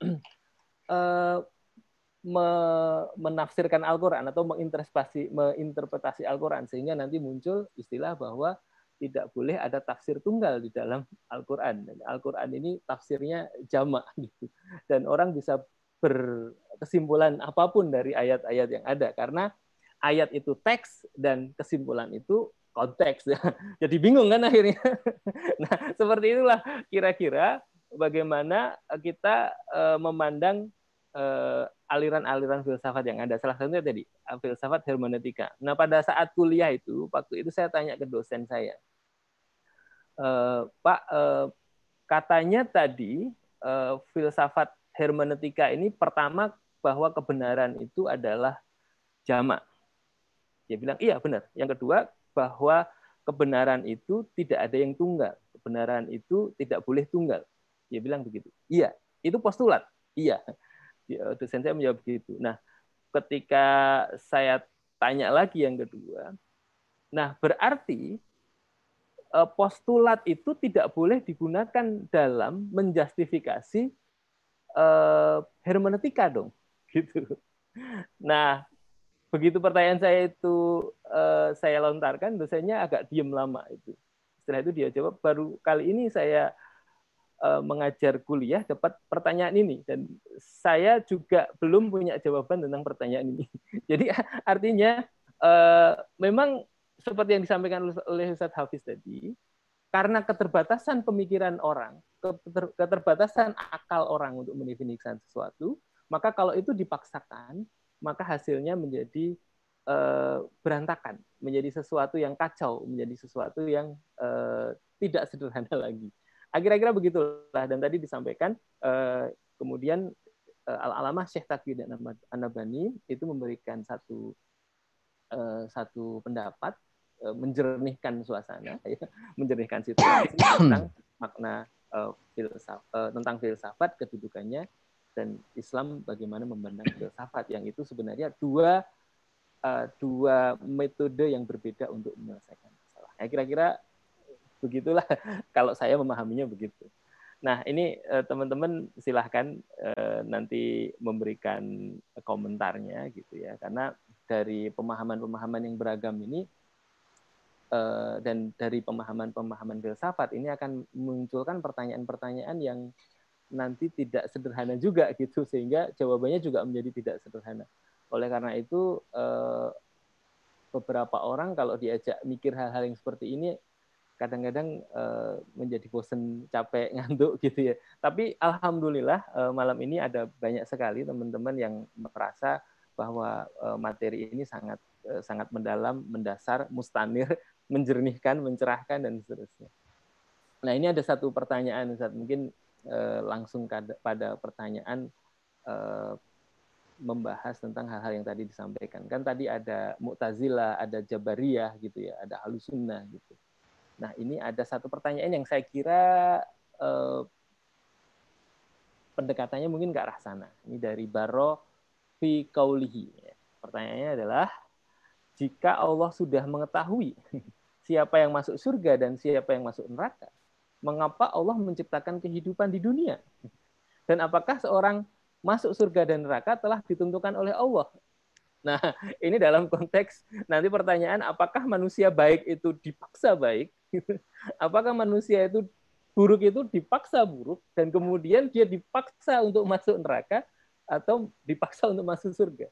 uh, me menafsirkan Al-Qur'an atau menginterpretasi menginterpretasi Al-Qur'an sehingga nanti muncul istilah bahwa tidak boleh ada tafsir tunggal di dalam Al-Qur'an. Al-Qur'an ini tafsirnya jamak gitu. Dan orang bisa berkesimpulan apa pun dari ayat-ayat yang ada karena ayat itu teks dan kesimpulan itu konteks. Jadi bingung kan akhirnya. Nah, seperti itulah kira-kira bagaimana kita eh, memandang eh, aliran-aliran filsafat yang ada. Salah satunya tadi eh, filsafat hermeneutika. Nah, pada saat kuliah itu, waktu itu saya tanya ke dosen saya, Pak, katanya tadi filsafat hermeneutika ini pertama bahwa kebenaran itu adalah jamak. Dia bilang, iya benar. Yang kedua, bahwa kebenaran itu tidak ada yang tunggal. Kebenaran itu tidak boleh tunggal. Dia bilang begitu. Iya, itu postulat. Iya. Dosen saya menjawab begitu. Nah, ketika saya tanya lagi yang kedua, nah berarti eh, postulat itu tidak boleh digunakan dalam menjustifikasi uh, hermeneutika dong, gitu. Nah, begitu pertanyaan saya itu uh, saya lontarkan, dosennya agak diem lama itu. Setelah itu dia jawab, baru kali ini saya uh, mengajar kuliah dapat pertanyaan ini dan saya juga belum punya jawaban tentang pertanyaan ini. Jadi artinya uh, memang seperti yang disampaikan oleh Ustadz Hafiz tadi, karena keterbatasan pemikiran orang, keterbatasan akal orang untuk mendefinisikan sesuatu, maka kalau itu dipaksakan, maka hasilnya menjadi uh, berantakan, menjadi sesuatu yang kacau, menjadi sesuatu yang uh, tidak sederhana lagi. Kira-kira begitulah. Dan tadi disampaikan uh, kemudian Al-Alamah Syekh dan Anabani itu memberikan satu satu pendapat menjernihkan suasana, ya, menjernihkan situasi tentang makna filsaf, uh, tentang filsafat kedudukannya dan Islam bagaimana memandang filsafat yang itu sebenarnya dua uh, dua metode yang berbeda untuk menyelesaikan masalah. Ya, kira-kira begitulah kalau saya memahaminya begitu. Nah ini uh, teman-teman silahkan uh, nanti memberikan komentarnya gitu ya karena dari pemahaman-pemahaman yang beragam ini dan dari pemahaman-pemahaman filsafat ini akan memunculkan pertanyaan-pertanyaan yang nanti tidak sederhana juga gitu sehingga jawabannya juga menjadi tidak sederhana. Oleh karena itu eh, beberapa orang kalau diajak mikir hal-hal yang seperti ini kadang-kadang eh, menjadi bosen, capek, ngantuk gitu ya. Tapi alhamdulillah eh, malam ini ada banyak sekali teman-teman yang merasa bahwa materi ini sangat sangat mendalam, mendasar, mustanir, menjernihkan, mencerahkan dan seterusnya. Nah, ini ada satu pertanyaan Ustaz, mungkin Eh, langsung pada pertanyaan eh, membahas tentang hal-hal yang tadi disampaikan. Kan tadi ada Mu'tazilah, ada Jabariyah gitu ya, ada Halusunnah gitu. Nah, ini ada satu pertanyaan yang saya kira eh, pendekatannya mungkin ke arah sana. Ini dari Baro fi kaulihi. Pertanyaannya adalah jika Allah sudah mengetahui siapa yang masuk surga dan siapa yang masuk neraka, mengapa Allah menciptakan kehidupan di dunia? Dan apakah seorang masuk surga dan neraka telah ditentukan oleh Allah? Nah, ini dalam konteks nanti pertanyaan apakah manusia baik itu dipaksa baik? Apakah manusia itu buruk itu dipaksa buruk dan kemudian dia dipaksa untuk masuk neraka atau dipaksa untuk masuk surga?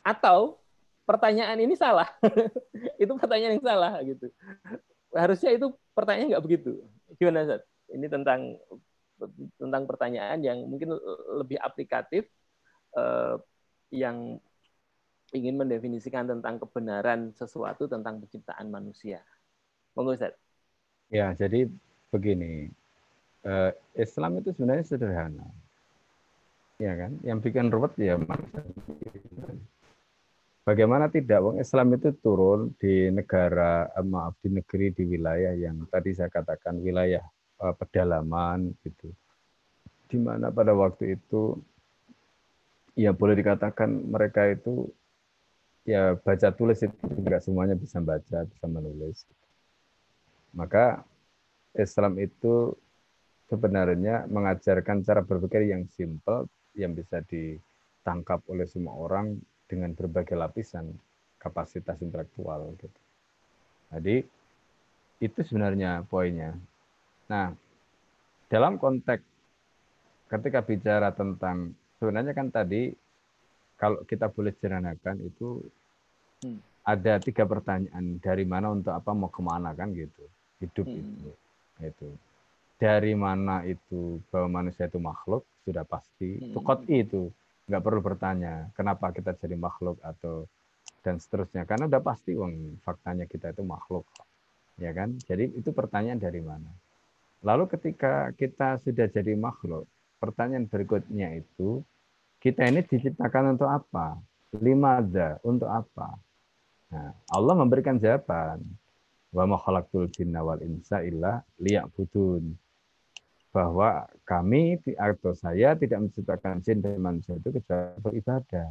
Atau pertanyaan ini salah? itu pertanyaan yang salah gitu. Harusnya itu pertanyaannya nggak begitu gimana Zat? Ini tentang tentang pertanyaan yang mungkin lebih aplikatif eh, yang ingin mendefinisikan tentang kebenaran sesuatu tentang penciptaan manusia. Monggo. Ya, jadi begini. Eh, Islam itu sebenarnya sederhana. Ya kan? Yang bikin ruwet ya manusia. Bagaimana tidak? Wong Islam itu turun di negara, eh, maaf di negeri di wilayah yang tadi saya katakan wilayah eh, pedalaman gitu, di mana pada waktu itu ya boleh dikatakan mereka itu ya baca tulis itu tidak semuanya bisa baca bisa menulis. Maka Islam itu sebenarnya mengajarkan cara berpikir yang simple yang bisa ditangkap oleh semua orang dengan berbagai lapisan kapasitas intelektual gitu. Jadi itu sebenarnya poinnya. Nah, dalam konteks ketika bicara tentang sebenarnya kan tadi kalau kita boleh jeranakan itu hmm. ada tiga pertanyaan dari mana untuk apa mau ke mana kan gitu hidup hmm. itu itu dari mana itu bahwa manusia itu makhluk sudah pasti hmm. itu itu nggak perlu bertanya kenapa kita jadi makhluk atau dan seterusnya karena udah pasti uang faktanya kita itu makhluk ya kan jadi itu pertanyaan dari mana lalu ketika kita sudah jadi makhluk pertanyaan berikutnya itu kita ini diciptakan untuk apa? Lima ada untuk apa? Nah, Allah memberikan jawaban. Wa ma jinna wal insa illa liya'budun. Bahwa kami atau saya tidak menciptakan jin dan manusia itu kecuali beribadah.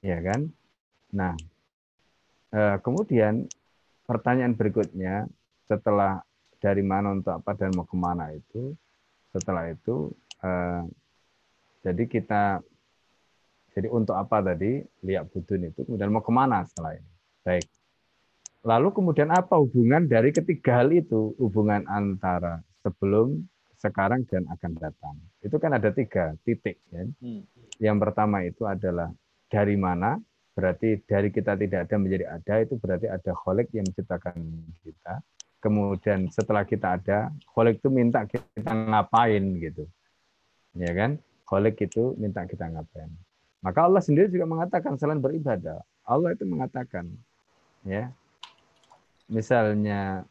Ya kan? Nah, eh, kemudian pertanyaan berikutnya setelah dari mana untuk apa dan mau ke mana itu, setelah itu eh, jadi kita jadi untuk apa tadi lihat budun itu kemudian mau ke mana setelah ini? Baik. Lalu kemudian apa hubungan dari ketiga hal itu? Hubungan antara sebelum, sekarang, dan akan datang. Itu kan ada tiga titik. Ya. Hmm. Yang pertama itu adalah dari mana, berarti dari kita tidak ada menjadi ada, itu berarti ada kholik yang menciptakan kita. Kemudian setelah kita ada, kholik itu minta kita ngapain gitu. Ya kan? Kholik itu minta kita ngapain. Maka Allah sendiri juga mengatakan selain beribadah, Allah itu mengatakan, ya, misalnya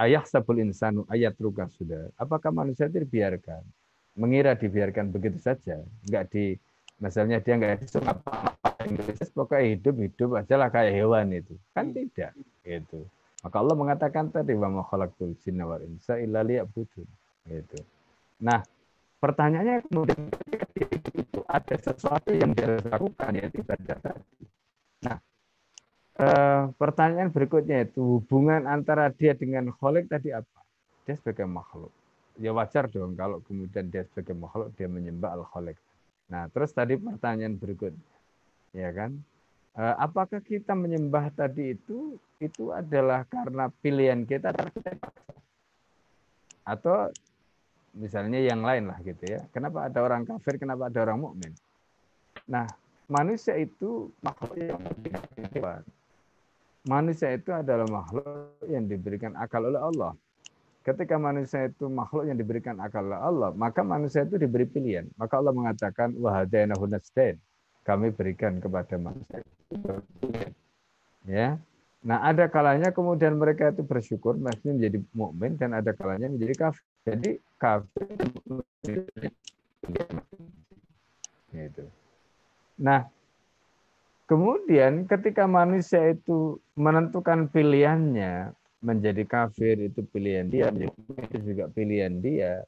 ayah sabul insanu ayat ruka sudah. Apakah manusia itu dibiarkan? Mengira dibiarkan begitu saja, enggak di misalnya dia enggak disuruh apa-apa pokoknya hidup hidup aja lah kayak hewan itu kan tidak gitu maka Allah mengatakan tadi wa ma khalaqtul jinna wal insa illa liya'budun gitu nah pertanyaannya kemudian ketika itu ada sesuatu yang dia lakukan ya ibadah tadi. Eh, pertanyaan berikutnya itu hubungan antara dia dengan kholik tadi apa? Dia sebagai makhluk. Ya wajar dong kalau kemudian dia sebagai makhluk dia menyembah al kholik. Nah, terus tadi pertanyaan berikutnya, ya kan? Eh, apakah kita menyembah tadi itu itu adalah karena pilihan kita atau misalnya yang lain lah gitu ya. Kenapa ada orang kafir, kenapa ada orang mukmin? Nah, manusia itu makhluk yang hebat. Manusia itu adalah makhluk yang diberikan akal oleh Allah. Ketika manusia itu makhluk yang diberikan akal oleh Allah, maka manusia itu diberi pilihan. Maka Allah mengatakan. Kami berikan kepada manusia. Ya, Nah, ada kalanya kemudian mereka itu bersyukur, maksudnya menjadi mukmin dan ada kalanya menjadi kafir. Jadi kafir gitu. Nah, kemudian ketika manusia itu menentukan pilihannya menjadi kafir itu pilihan dia, itu juga pilihan dia.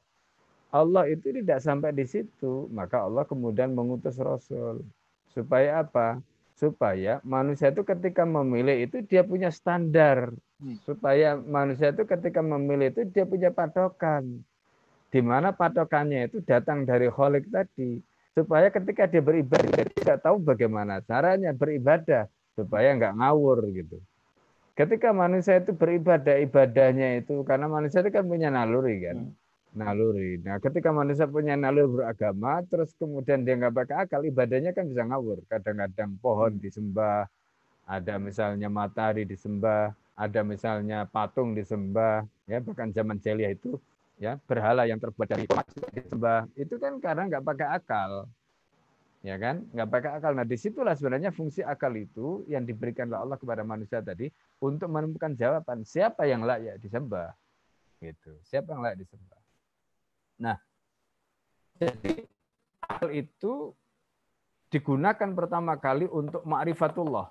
Allah itu tidak sampai di situ, maka Allah kemudian mengutus Rasul supaya apa? supaya manusia itu ketika memilih itu dia punya standar hmm. supaya manusia itu ketika memilih itu dia punya patokan di mana patokannya itu datang dari holik tadi supaya ketika dia beribadah dia tidak tahu bagaimana caranya beribadah supaya nggak ngawur gitu ketika manusia itu beribadah ibadahnya itu karena manusia itu kan punya naluri kan hmm naluri. Nah, ketika manusia punya naluri beragama, terus kemudian dia nggak pakai akal, ibadahnya kan bisa ngawur. Kadang-kadang pohon disembah, ada misalnya matahari disembah, ada misalnya patung disembah, ya bahkan zaman jahiliyah itu ya berhala yang terbuat dari emas disembah. Itu kan karena nggak pakai akal. Ya kan? Nggak pakai akal. Nah, di situlah sebenarnya fungsi akal itu yang diberikan oleh Allah kepada manusia tadi untuk menemukan jawaban siapa yang layak disembah. Gitu. Siapa yang layak disembah. Nah, jadi hal itu digunakan pertama kali untuk ma'rifatullah.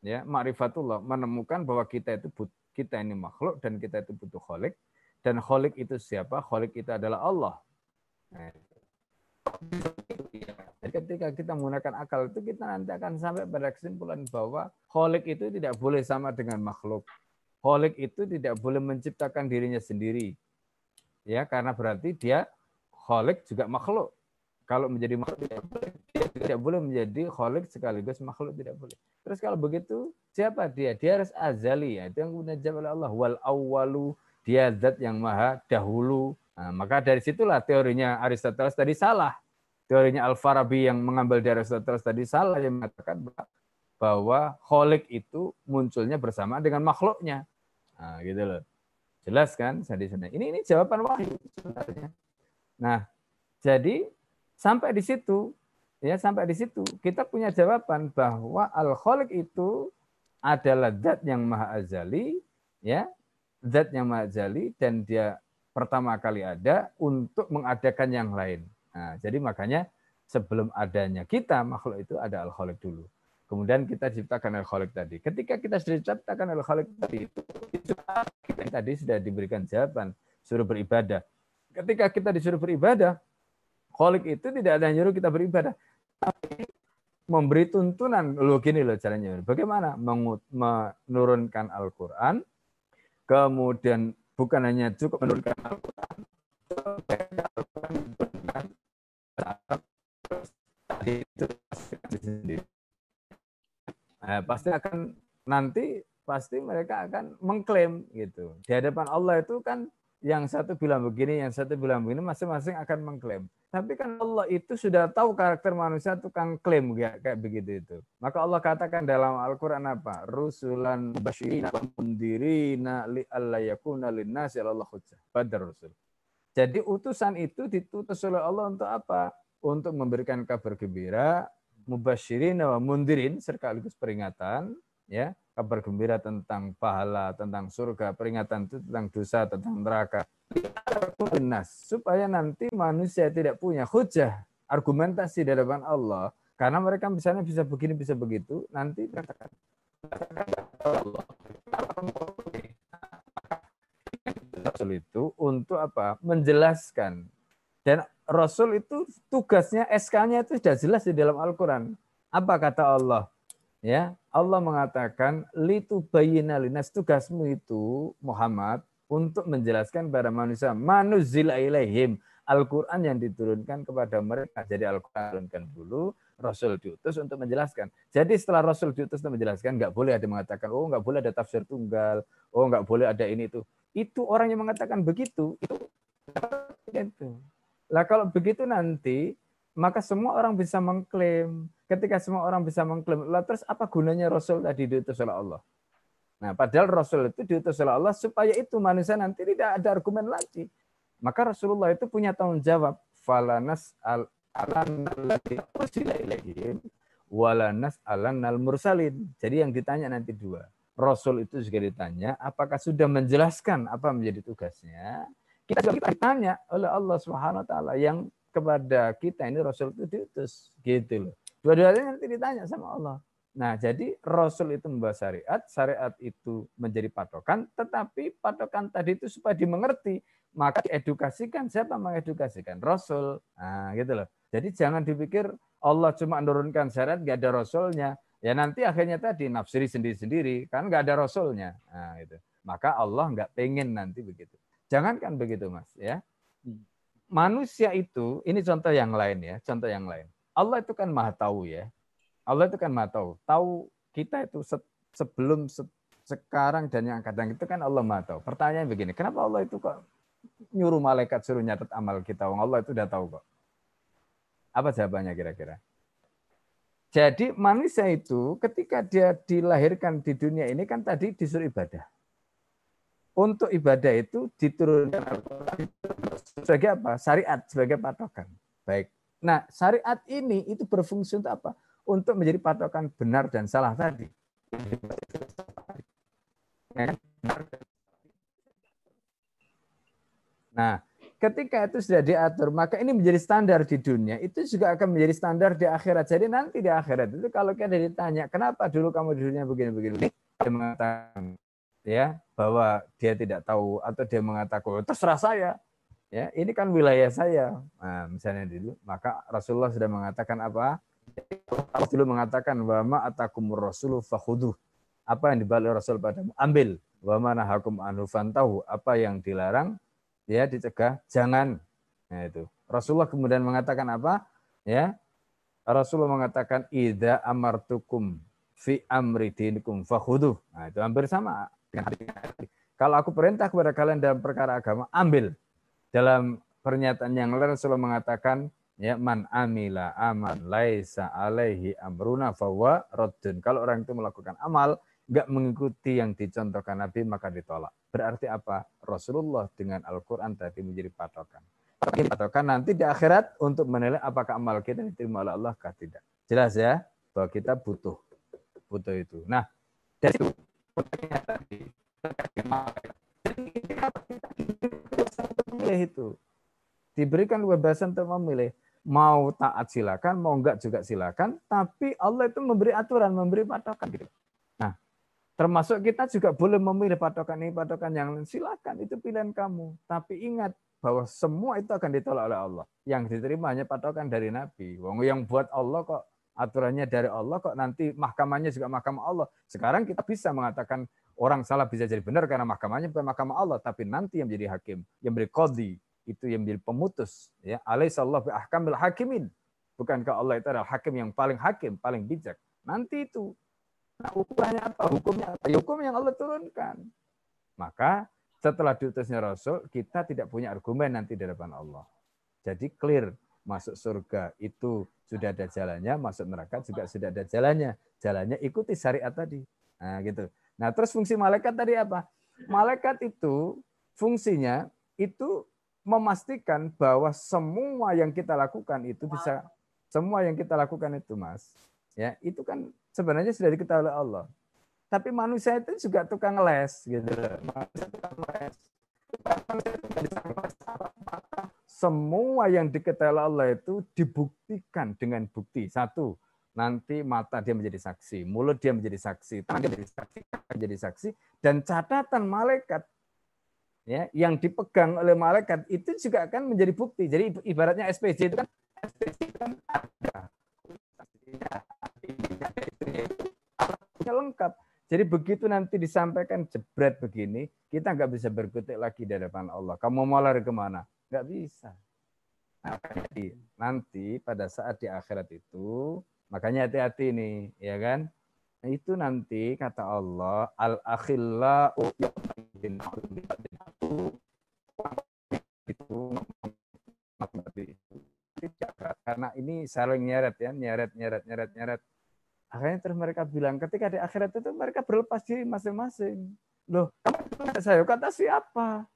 Ya, ma'rifatullah menemukan bahwa kita itu kita ini makhluk dan kita itu butuh kholik dan kholik itu siapa? Kholik itu adalah Allah. Nah, jadi ketika kita menggunakan akal itu kita nanti akan sampai pada kesimpulan bahwa kholik itu tidak boleh sama dengan makhluk. Kholik itu tidak boleh menciptakan dirinya sendiri ya karena berarti dia kholik juga makhluk. Kalau menjadi makhluk tidak boleh, dia tidak boleh menjadi kholik sekaligus makhluk tidak boleh. Terus kalau begitu siapa dia? Dia harus azali ya. Itu yang kemudian dijawab oleh Allah. Wal awalu dia zat yang maha dahulu. Nah, maka dari situlah teorinya Aristoteles tadi salah. Teorinya Al-Farabi yang mengambil dari Aristoteles tadi salah yang mengatakan bahwa kholik itu munculnya bersama dengan makhluknya. Nah, gitu loh. Jelas kan di sana. Ini ini jawaban wahyu sebenarnya. Nah, jadi sampai di situ ya sampai di situ kita punya jawaban bahwa al khaliq itu adalah zat yang maha azali ya zat yang maha azali dan dia pertama kali ada untuk mengadakan yang lain. Nah, jadi makanya sebelum adanya kita makhluk itu ada al dulu. Kemudian kita diciptakan al tadi. Ketika kita sudah diciptakan al tadi itu, itu kita tadi sudah diberikan jawaban suruh beribadah. Ketika kita disuruh beribadah, khaliq itu tidak ada yang nyuruh kita beribadah, tapi memberi tuntunan. Loh gini loh caranya. Bagaimana menurunkan Al-Qur'an kemudian bukan hanya cukup menurunkan Al-Qur'an, itu sendiri. Nah, pasti akan nanti pasti mereka akan mengklaim gitu. Di hadapan Allah itu kan yang satu bilang begini, yang satu bilang begini, masing-masing akan mengklaim. Tapi kan Allah itu sudah tahu karakter manusia tukang klaim kayak, kayak begitu itu. Maka Allah katakan dalam Al-Quran apa? Rusulan basyirina mundirina li yakuna linnasi. Badar Rasul. Jadi utusan itu ditutus oleh Allah untuk apa? Untuk memberikan kabar gembira, mubasyirin wa mundirin sekaligus peringatan ya kabar gembira tentang pahala tentang surga peringatan tentang dosa tentang neraka supaya nanti manusia tidak punya hujah argumentasi di hadapan Allah karena mereka misalnya bisa begini bisa begitu nanti Rasul itu untuk apa menjelaskan dan Rasul itu tugasnya SK-nya itu sudah jelas di dalam Al-Quran. Apa kata Allah? Ya, Allah mengatakan litu bayina linas tugasmu itu Muhammad untuk menjelaskan kepada manusia manuzila ilaihim Al-Quran yang diturunkan kepada mereka. Jadi Al-Quran diturunkan dulu, Rasul diutus untuk menjelaskan. Jadi setelah Rasul diutus untuk menjelaskan, nggak boleh ada mengatakan, oh nggak boleh ada tafsir tunggal, oh nggak boleh ada ini itu. Itu orang yang mengatakan begitu, itu itu. Lah kalau begitu nanti maka semua orang bisa mengklaim. Ketika semua orang bisa mengklaim, lah terus apa gunanya Rasul tadi diutus oleh Allah? Nah, padahal Rasul itu diutus oleh Allah supaya itu manusia nanti tidak ada argumen lagi. Maka Rasulullah itu punya tanggung jawab. Falanas al walanas al mursalin. Jadi yang ditanya nanti dua. Rasul itu juga ditanya, apakah sudah menjelaskan apa menjadi tugasnya? Kita juga ditanya oleh Allah Subhanahu taala yang kepada kita ini Rasul itu diutus gitu loh. Dua-duanya nanti ditanya sama Allah. Nah, jadi Rasul itu membawa syariat, syariat itu menjadi patokan, tetapi patokan tadi itu supaya dimengerti, maka diedukasikan. Siapa mengedukasikan? Rasul. Nah, gitu loh. Jadi jangan dipikir Allah cuma menurunkan syariat, nggak ada Rasulnya. Ya nanti akhirnya tadi nafsiri sendiri-sendiri, kan nggak ada Rasulnya. Nah, gitu. Maka Allah nggak pengen nanti begitu. Jangankan begitu, Mas, ya. Hmm. Manusia itu, ini contoh yang lain ya, contoh yang lain. Allah itu kan maha tahu ya. Allah itu kan maha tahu. Tahu kita itu sebelum sekarang dan yang kadang itu kan Allah maha tahu. Pertanyaan begini, kenapa Allah itu kok nyuruh malaikat suruh nyatet amal kita? Allah itu udah tahu kok. Apa jawabannya kira-kira? Jadi manusia itu ketika dia dilahirkan di dunia ini kan tadi disuruh ibadah untuk ibadah itu diturunkan sebagai apa? Syariat sebagai patokan. Baik. Nah, syariat ini itu berfungsi untuk apa? Untuk menjadi patokan benar dan salah tadi. Nah, ketika itu sudah diatur, maka ini menjadi standar di dunia. Itu juga akan menjadi standar di akhirat. Jadi nanti di akhirat itu kalau kita ditanya, kenapa dulu kamu di dunia begini-begini? Dia mengatakan, ya bahwa dia tidak tahu atau dia mengatakan terserah saya ya ini kan wilayah saya. Nah, misalnya dulu maka Rasulullah sudah mengatakan apa? Rasulullah mengatakan wa ma atakumur rasulu fakhuduh apa yang dibalik Rasul padamu? Ambil. Wa mana hakum anhu fantahu. Apa yang dilarang ya dicegah jangan. Nah itu. Rasulullah kemudian mengatakan apa? Ya Rasulullah mengatakan ida amartukum fi amri dinikum fakhuduh nah itu hampir sama kalau aku perintah kepada kalian dalam perkara agama, ambil. Dalam pernyataan yang lain Rasulullah mengatakan, ya man amila aman laisa alaihi amruna fawa raddun. Kalau orang itu melakukan amal, nggak mengikuti yang dicontohkan Nabi, maka ditolak. Berarti apa? Rasulullah dengan Al-Quran tadi menjadi patokan. Patokan nanti di akhirat untuk menilai apakah amal kita diterima oleh Allah atau tidak. Jelas ya bahwa kita butuh butuh itu. Nah, dari itu memilih itu diberikan kebebasan untuk memilih Mau taat silakan, mau enggak juga silakan, tapi Allah itu memberi aturan, memberi patokan gitu. Nah, termasuk kita juga boleh memilih patokan ini, patokan yang lain. Silakan, itu pilihan kamu. Tapi ingat bahwa semua itu akan ditolak oleh Allah. Yang diterima hanya patokan dari Nabi. Wong yang buat Allah kok aturannya dari Allah kok nanti mahkamahnya juga mahkamah Allah. Sekarang kita bisa mengatakan orang salah bisa jadi benar karena mahkamahnya bukan mahkamah Allah, tapi nanti yang menjadi hakim, yang menjadi kodi, itu yang menjadi pemutus. Ya, Alaihissallahu bi ahkamil hakimin. Bukankah Allah itu adalah hakim yang paling hakim, paling bijak. Nanti itu. Nah, ukurannya apa? Hukumnya apa? Ya, hukum yang Allah turunkan. Maka setelah diutusnya Rasul, kita tidak punya argumen nanti di depan Allah. Jadi clear, masuk surga itu sudah ada jalannya, masuk neraka juga sudah ada jalannya. Jalannya ikuti syariat tadi. Nah, gitu. Nah, terus fungsi malaikat tadi apa? Malaikat itu fungsinya itu memastikan bahwa semua yang kita lakukan itu bisa semua yang kita lakukan itu, Mas. Ya, itu kan sebenarnya sudah diketahui oleh Allah. Tapi manusia itu juga tukang les gitu Manusia tukang les. Semua yang diketahui Allah itu dibuktikan dengan bukti. Satu, nanti mata dia menjadi saksi, mulut dia menjadi saksi, tangan dia menjadi saksi, menjadi saksi, dan catatan malaikat ya yang dipegang oleh malaikat itu juga akan menjadi bukti. Jadi ibaratnya SPJ itu kan SPJ kan ada lengkap. Jadi begitu nanti disampaikan jebret begini, kita nggak bisa berkutik lagi di hadapan Allah. Kamu mau lari ke mana? Nggak bisa. Nah, nanti pada saat di akhirat itu, makanya hati-hati nih, ya kan? Nah, itu nanti kata Allah, al akhillau itu karena ini saling nyeret ya, nyeret, nyeret, nyeret, nyeret Akhirnya terus mereka bilang, ketika di akhirat itu mereka berlepas diri masing-masing. Loh, kamu saya kata siapa?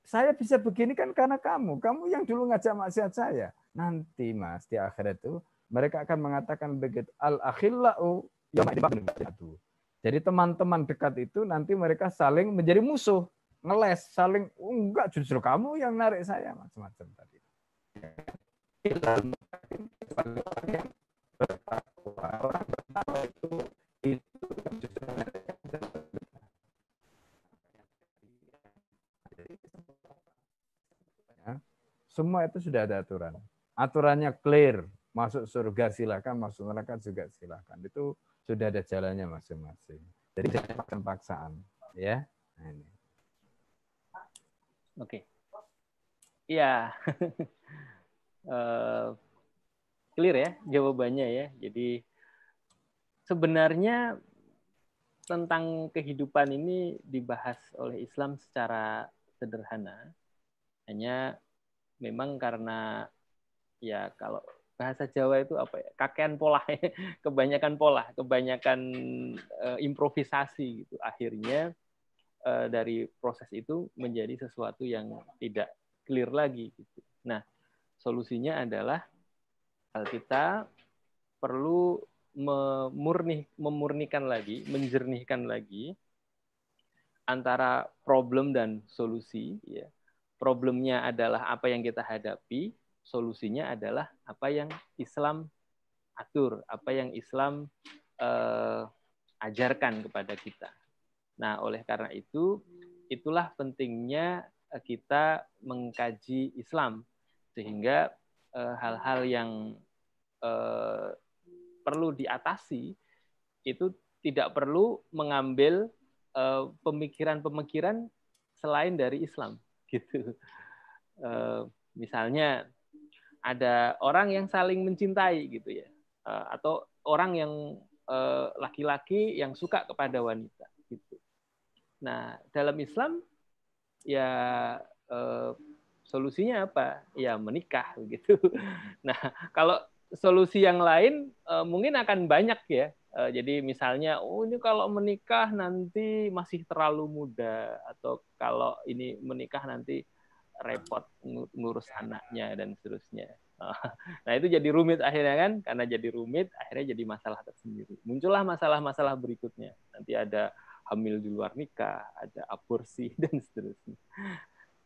Saya bisa begini kan karena kamu. Kamu yang dulu ngajak maksiat saya. Nanti mas, di akhirat itu mereka akan mengatakan begitu. Al-akhillau Jadi teman-teman dekat itu nanti mereka saling menjadi musuh. Ngeles, saling, oh, enggak justru kamu yang narik saya. Macam-macam tadi itu semua itu sudah ada aturan. Aturannya clear. Masuk surga silakan, masuk neraka juga silakan. Itu sudah ada jalannya masing-masing. Jadi jangan paksaan, ya. Nah, ini. Oke. Iya. uh, clear ya jawabannya ya. Jadi sebenarnya tentang kehidupan ini dibahas oleh Islam secara sederhana. Hanya memang karena ya kalau bahasa Jawa itu apa ya kakean pola kebanyakan pola kebanyakan uh, improvisasi gitu akhirnya uh, dari proses itu menjadi sesuatu yang tidak clear lagi gitu nah solusinya adalah kita perlu memurni, memurnikan lagi, menjernihkan lagi antara problem dan solusi. Ya. Problemnya adalah apa yang kita hadapi, solusinya adalah apa yang Islam atur, apa yang Islam eh, ajarkan kepada kita. Nah, oleh karena itu, itulah pentingnya kita mengkaji Islam sehingga Eh, hal-hal uh, yang uh, perlu diatasi itu tidak perlu mengambil eh, pemikiran-pemikiran uh, selain dari Islam gitu. Uh, misalnya ada orang yang saling mencintai gitu ya, uh, atau orang yang laki-laki uh, yang suka kepada wanita gitu. Nah dalam Islam ya uh, Solusinya apa? Ya menikah begitu. Nah, kalau solusi yang lain eh, mungkin akan banyak ya. Eh, jadi misalnya, oh ini kalau menikah nanti masih terlalu muda atau kalau ini menikah nanti repot ngurus anaknya dan seterusnya. Nah itu jadi rumit akhirnya kan, karena jadi rumit akhirnya jadi masalah tersendiri. Muncullah masalah-masalah berikutnya. Nanti ada hamil di luar nikah, ada aborsi dan seterusnya.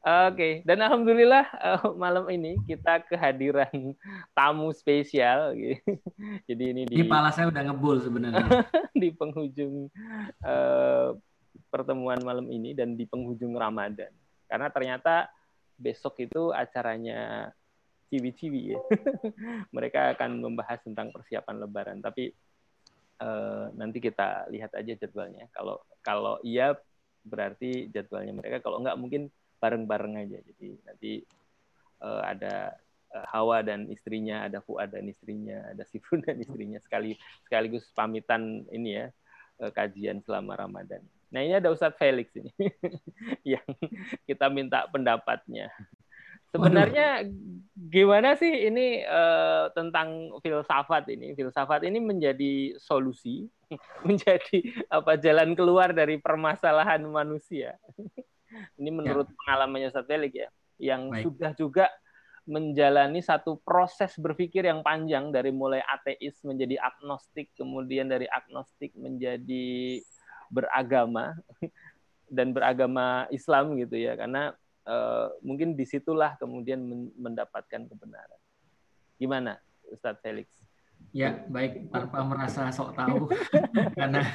Oke, dan alhamdulillah uh, malam ini kita kehadiran tamu spesial. Jadi ini di Ini pala saya udah ngebul sebenarnya. di penghujung uh, pertemuan malam ini dan di penghujung Ramadan. Karena ternyata besok itu acaranya ciwi-ciwi ya. Mereka akan membahas tentang persiapan lebaran, tapi uh, nanti kita lihat aja jadwalnya. Kalau kalau iya berarti jadwalnya mereka, kalau enggak mungkin bareng-bareng aja. Jadi nanti uh, ada uh, Hawa dan istrinya, ada Fuad dan istrinya, ada Sifun dan istrinya sekali sekaligus pamitan ini ya kajian selama Ramadan. Nah ini ada Ustadz Felix ini yang kita minta pendapatnya. Sebenarnya gimana sih ini uh, tentang filsafat ini? Filsafat ini menjadi solusi, menjadi apa jalan keluar dari permasalahan manusia. Ini menurut ya. pengalamannya Ustaz Felix ya, yang Baik. sudah juga menjalani satu proses berpikir yang panjang dari mulai ateis menjadi agnostik, kemudian dari agnostik menjadi beragama dan beragama Islam gitu ya, karena uh, mungkin di situlah kemudian mendapatkan kebenaran. Gimana, Ustadz Felix? Ya, baik tanpa merasa sok tahu karena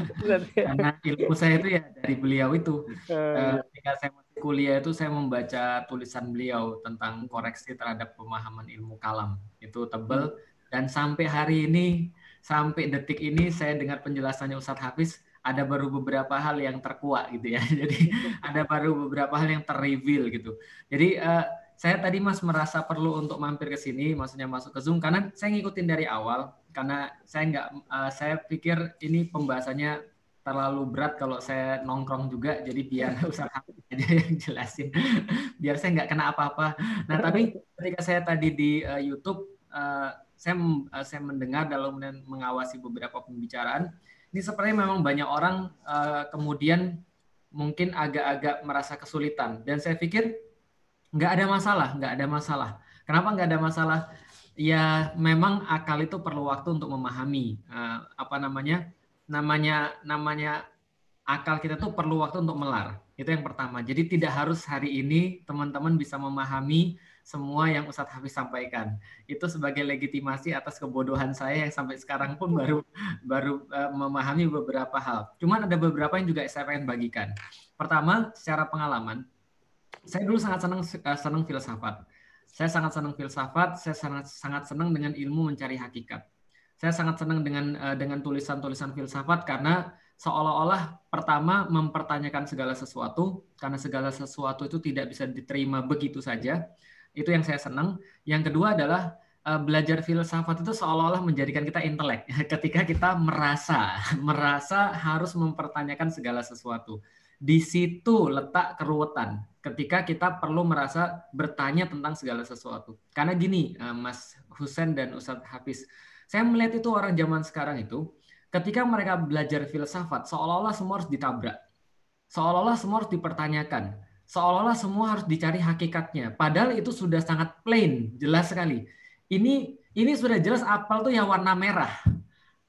karena ilmu saya itu ya dari beliau itu. Uh, ketika saya masih kuliah itu saya membaca tulisan beliau tentang koreksi terhadap pemahaman ilmu kalam. Itu tebal dan sampai hari ini sampai detik ini saya dengar penjelasannya Ustadz Hafiz ada baru beberapa hal yang terkuat gitu ya. Jadi ada baru beberapa hal yang terreveal gitu. Jadi uh, saya tadi Mas merasa perlu untuk mampir ke sini, maksudnya masuk ke Zoom karena saya ngikutin dari awal karena saya nggak uh, saya pikir ini pembahasannya terlalu berat kalau saya nongkrong juga jadi biar usaha aja yang jelasin biar saya nggak kena apa-apa. Nah tapi ketika saya tadi di uh, YouTube uh, saya uh, saya mendengar dalam mengawasi beberapa pembicaraan ini sepertinya memang banyak orang uh, kemudian mungkin agak-agak merasa kesulitan dan saya pikir nggak ada masalah, nggak ada masalah. Kenapa nggak ada masalah? Ya memang akal itu perlu waktu untuk memahami uh, apa namanya, namanya namanya akal kita tuh perlu waktu untuk melar. Itu yang pertama. Jadi tidak harus hari ini teman-teman bisa memahami semua yang Ustadz Hafiz sampaikan. Itu sebagai legitimasi atas kebodohan saya yang sampai sekarang pun baru baru uh, memahami beberapa hal. Cuman ada beberapa yang juga saya pengen bagikan. Pertama, secara pengalaman, saya dulu sangat senang uh, senang filsafat. Saya sangat senang filsafat, saya sangat sangat senang dengan ilmu mencari hakikat. Saya sangat senang dengan uh, dengan tulisan-tulisan filsafat karena seolah-olah pertama mempertanyakan segala sesuatu karena segala sesuatu itu tidak bisa diterima begitu saja. Itu yang saya senang. Yang kedua adalah uh, belajar filsafat itu seolah-olah menjadikan kita intelek ketika kita merasa merasa harus mempertanyakan segala sesuatu. Di situ letak keruwetan ketika kita perlu merasa bertanya tentang segala sesuatu. Karena gini, eh, Mas Husen dan Ustadz Hafiz, saya melihat itu orang zaman sekarang itu, ketika mereka belajar filsafat, seolah-olah semua harus ditabrak. Seolah-olah semua harus dipertanyakan. Seolah-olah semua harus dicari hakikatnya. Padahal itu sudah sangat plain, jelas sekali. Ini ini sudah jelas apel tuh yang warna merah.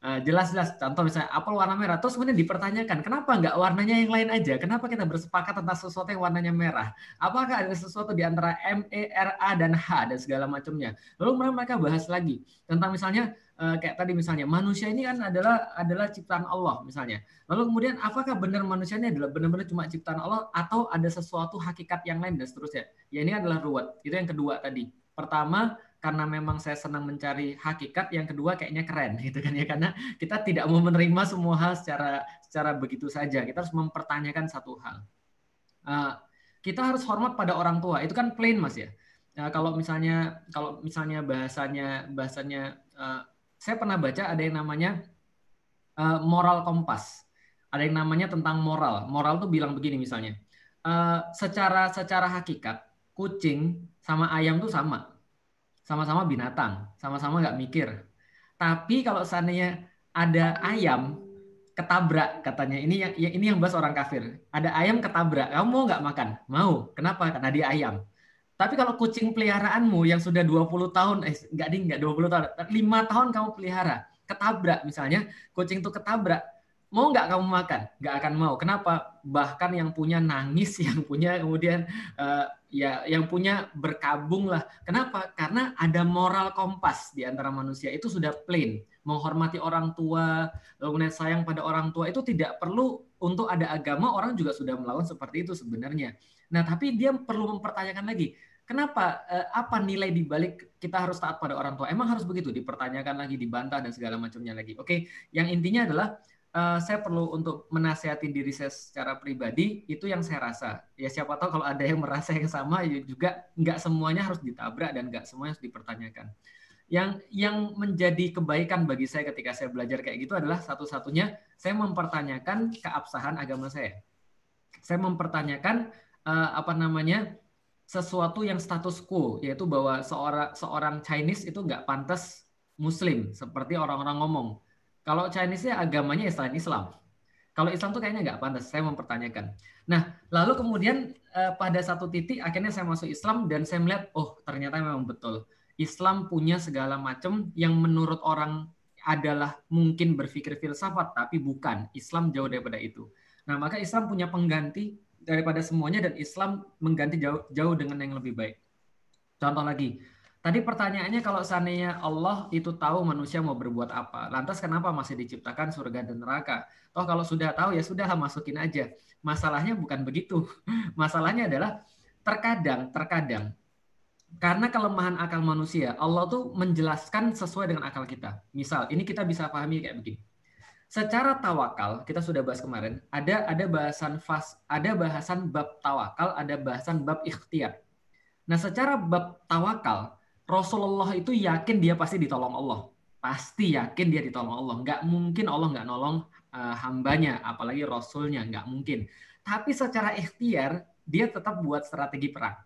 Eh, jelas-jelas contoh misalnya apel warna merah terus kemudian dipertanyakan kenapa nggak warnanya yang lain aja? Kenapa kita bersepakat tentang sesuatu yang warnanya merah? Apakah ada sesuatu di antara M E R A dan H dan segala macamnya? Lalu mereka bahas lagi tentang misalnya eh, kayak tadi misalnya manusia ini kan adalah adalah ciptaan Allah misalnya lalu kemudian apakah benar manusia ini adalah benar-benar cuma ciptaan Allah atau ada sesuatu hakikat yang lain dan seterusnya ya ini adalah ruwet itu yang kedua tadi pertama karena memang saya senang mencari hakikat, yang kedua kayaknya keren gitu kan ya karena kita tidak mau menerima semua hal secara secara begitu saja. Kita harus mempertanyakan satu hal. Uh, kita harus hormat pada orang tua. Itu kan plain Mas ya. Uh, kalau misalnya kalau misalnya bahasanya bahasanya saya pernah baca ada yang namanya uh, moral kompas. Ada yang namanya tentang moral. Moral tuh bilang begini misalnya. Uh, secara secara hakikat kucing sama ayam tuh sama sama-sama binatang, sama-sama nggak mikir. Tapi kalau seandainya ada ayam ketabrak katanya ini yang ini yang bahas orang kafir. Ada ayam ketabrak, kamu mau nggak makan? Mau. Kenapa? Karena dia ayam. Tapi kalau kucing peliharaanmu yang sudah 20 tahun, eh nggak ding, nggak 20 tahun, 5 tahun kamu pelihara, ketabrak misalnya, kucing itu ketabrak, mau nggak kamu makan? Nggak akan mau. Kenapa? Bahkan yang punya nangis, yang punya kemudian uh, ya yang punya berkabung lah. Kenapa? Karena ada moral kompas di antara manusia itu sudah plain. Menghormati orang tua, kemudian sayang pada orang tua itu tidak perlu untuk ada agama orang juga sudah melakukan seperti itu sebenarnya. Nah, tapi dia perlu mempertanyakan lagi, kenapa eh, apa nilai di balik kita harus taat pada orang tua? Emang harus begitu dipertanyakan lagi, dibantah dan segala macamnya lagi. Oke, yang intinya adalah uh, saya perlu untuk menasihati diri saya secara pribadi itu yang saya rasa ya siapa tahu kalau ada yang merasa yang sama ya juga nggak semuanya harus ditabrak dan nggak semuanya harus dipertanyakan yang yang menjadi kebaikan bagi saya ketika saya belajar kayak gitu adalah satu-satunya saya mempertanyakan keabsahan agama saya saya mempertanyakan uh, apa namanya sesuatu yang status quo yaitu bahwa seorang seorang Chinese itu nggak pantas Muslim seperti orang-orang ngomong kalau Chinese-nya agamanya ya selain Islam. Kalau Islam tuh kayaknya nggak pantas. Saya mempertanyakan. Nah, lalu kemudian eh, pada satu titik akhirnya saya masuk Islam dan saya melihat, oh ternyata memang betul. Islam punya segala macam yang menurut orang adalah mungkin berpikir filsafat, tapi bukan. Islam jauh daripada itu. Nah, maka Islam punya pengganti daripada semuanya dan Islam mengganti jauh, jauh dengan yang lebih baik. Contoh lagi, Tadi pertanyaannya kalau seandainya Allah itu tahu manusia mau berbuat apa, lantas kenapa masih diciptakan surga dan neraka? Toh kalau sudah tahu ya sudahlah masukin aja. Masalahnya bukan begitu. Masalahnya adalah terkadang, terkadang karena kelemahan akal manusia, Allah tuh menjelaskan sesuai dengan akal kita. Misal, ini kita bisa pahami kayak begini. Secara tawakal, kita sudah bahas kemarin, ada ada bahasan fas, ada bahasan bab tawakal, ada bahasan bab ikhtiar. Nah, secara bab tawakal, Rasulullah itu yakin dia pasti ditolong Allah. Pasti yakin dia ditolong Allah. Nggak mungkin Allah nggak nolong uh, hambanya, apalagi Rasulnya. Nggak mungkin. Tapi secara ikhtiar, dia tetap buat strategi perang.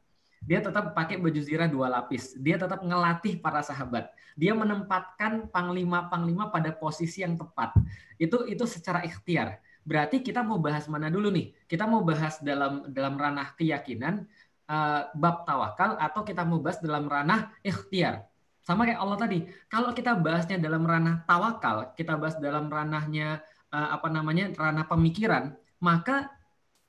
Dia tetap pakai baju zirah dua lapis. Dia tetap ngelatih para sahabat. Dia menempatkan panglima-panglima pada posisi yang tepat. Itu itu secara ikhtiar. Berarti kita mau bahas mana dulu nih? Kita mau bahas dalam dalam ranah keyakinan uh, bab tawakal atau kita mau bahas dalam ranah ikhtiar. Sama kayak Allah tadi. Kalau kita bahasnya dalam ranah tawakal, kita bahas dalam ranahnya uh, apa namanya? ranah pemikiran, maka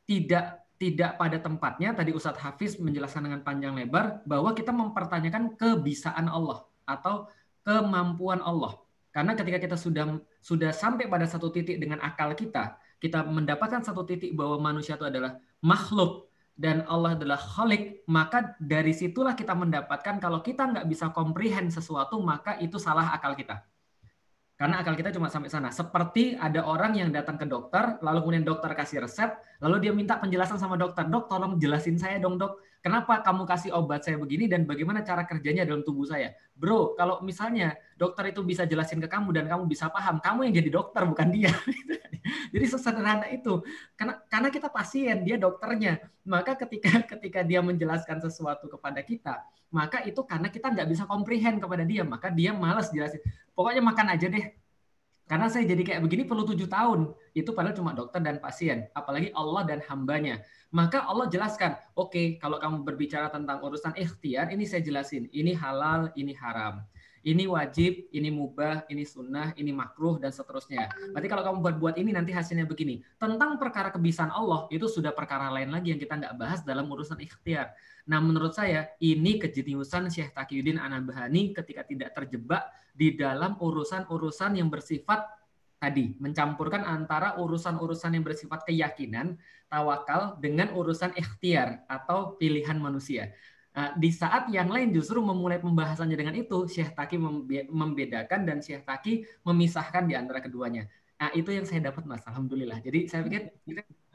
tidak tidak pada tempatnya tadi Ustadz Hafiz menjelaskan dengan panjang lebar bahwa kita mempertanyakan kebisaan Allah atau kemampuan Allah. Karena ketika kita sudah sudah sampai pada satu titik dengan akal kita, kita mendapatkan satu titik bahwa manusia itu adalah makhluk dan Allah adalah khalik, maka dari situlah kita mendapatkan kalau kita nggak bisa comprehend sesuatu, maka itu salah akal kita. Karena akal kita cuma sampai sana. Seperti ada orang yang datang ke dokter, lalu kemudian dokter kasih resep, lalu dia minta penjelasan sama dokter. Dok, tolong jelasin saya dong dok, kenapa kamu kasih obat saya begini dan bagaimana cara kerjanya dalam tubuh saya. Bro, kalau misalnya dokter itu bisa jelasin ke kamu dan kamu bisa paham, kamu yang jadi dokter bukan dia. jadi sesederhana itu. Karena karena kita pasien, dia dokternya. Maka ketika ketika dia menjelaskan sesuatu kepada kita, maka itu karena kita nggak bisa comprehend kepada dia, maka dia malas jelasin. Pokoknya makan aja deh. Karena saya jadi kayak begini perlu tujuh tahun. Itu padahal cuma dokter dan pasien. Apalagi Allah dan hambanya. Maka Allah jelaskan, oke okay, kalau kamu berbicara tentang urusan ikhtiar, ini saya jelasin. Ini halal, ini haram ini wajib, ini mubah, ini sunnah, ini makruh, dan seterusnya. Berarti kalau kamu buat-buat ini nanti hasilnya begini. Tentang perkara kebisaan Allah, itu sudah perkara lain lagi yang kita nggak bahas dalam urusan ikhtiar. Nah menurut saya ini kejeniusan Syekh Taqiyuddin Anabahani ketika tidak terjebak di dalam urusan-urusan yang bersifat tadi mencampurkan antara urusan-urusan yang bersifat keyakinan, tawakal dengan urusan ikhtiar atau pilihan manusia. Nah, di saat yang lain justru memulai pembahasannya dengan itu, Syekh Taki membedakan dan Syekh Taki memisahkan di antara keduanya. Nah, itu yang saya dapat Mas, alhamdulillah. Jadi saya pikir